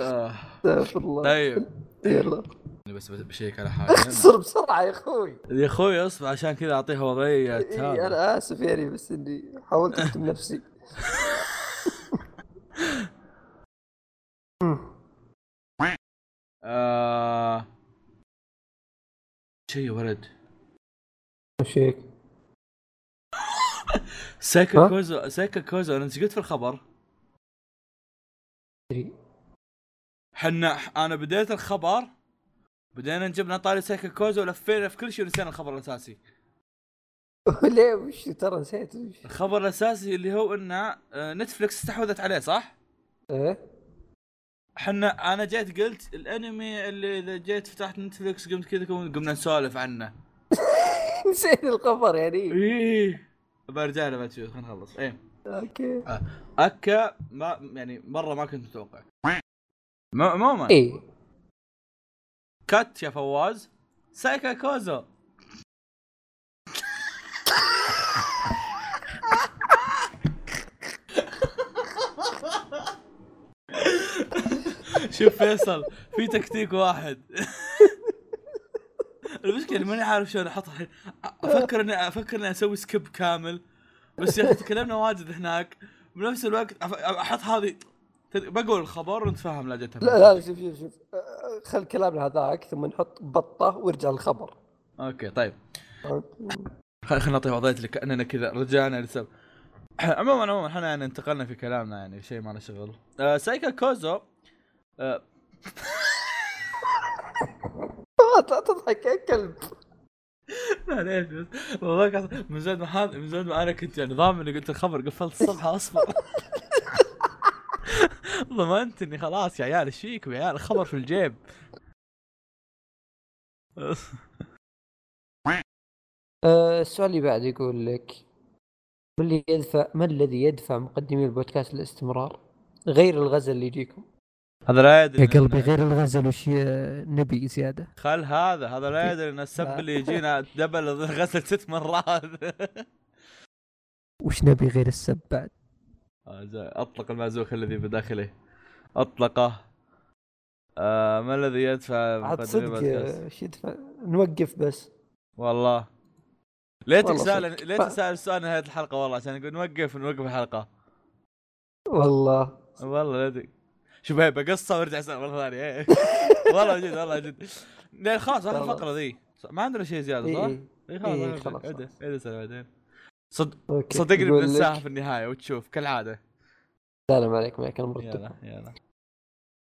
آه. استغفر الله. طيب. يلا. بس بس بشيك على حاجة اخسر بسرعة يا أخوي. يا أخوي أصبر عشان كذا اعطيها وضعية إيه أنا آسف يعني بس إني حاولت أكتم نفسي. آه... شيء يا ولد وش هيك؟ سايكا؟ كوزو سايكا كوزو أنا قلت في الخبر. حنا أنا بديت الخبر بدينا نجيب طاري سايكا كوزو ولفينا في كل شيء ونسينا الخبر الأساسي ليه وش ترى نسيت الخبر الأساسي اللي هو ان آه، نتفلكس استحوذت عليه صح؟ إيه حنا أنا جيت قلت الأنمي اللي إذا جيت فتحت نتفلكس قمت كذا قمنا نسولف عنه. نسيت الخبر يعني. إيه. برجع له بعد شوي خلينا نخلص. إيه. okay. أكا ما يعني مرة ما كنت متوقع. عموما إيه. cut يا فواز. سايكا كوزو شوف فيصل في تكتيك واحد. المشكلة ماني عارف شلون أحط الحين. أفكر اني أفكر إني أسوي skip كامل. بس يا أخي تكلمنا واجد هناك. بنفس الوقت أحط هذه بقول الخبر ونتفاهم لهجتها لا لا شوف شوف شوف. خل كلامنا هذاك ثم نحط بطة وارجع الخبر okay طيب. خلينا نعطي وضعية اللي كاننا كذا رجعنا لسب عموما عموما إحنا يعني انتقلنا في كلامنا يعني شيء ما له شغل. آه سايكا كوزو تضحك يا كلب معليش بس والله من زود ما من زود ما أنا كنت يعني ضامن إني قلت الخبر قفلت الصفحه أصبر. ضمنت إني خلاص يا عيال إيش فيكم يا عيال؟ الخبر في الجيب. آه، السؤال اللي بعد يقول لك ما اللي يدفع ما الذي يدفع مقدمي البودكاست للاستمرار؟ غير الغزل اللي يجيكم. هذا لا يدري يا قلبي غير الغزل وش نبي زيادة؟ خل هذا هذا لا يدري إن السب. اللي يجينا دبل غسل ست مرات. وش نبي غير السب بعد؟ آه،. أطلق المازوخ الذي بداخله أطلقه. آه ما الذي يدفع عاد صدق البودكاست؟ آه، يدفع؟ نوقف بس. والله. ليتك سال. ليتك سال السؤال نهاية الحلقة والله عشان نقول نوقف نوقف الحلقة. والله. والله ليتك شوف هي بقصة وارجع أسأل مرة ثانية. إيه. والله جد والله جد. لا خلاص آخر خلاص. الفقره ذي. ما عندنا شيء زيادة إيه، صح؟ اي خلاص إيه، خلاص، خلاص. عيد أسأل بعدين. صدقني بننساها في النهاية وتشوف كالعادة. لا لا ما عليك ما عليك أنا مرتب يلا يلا.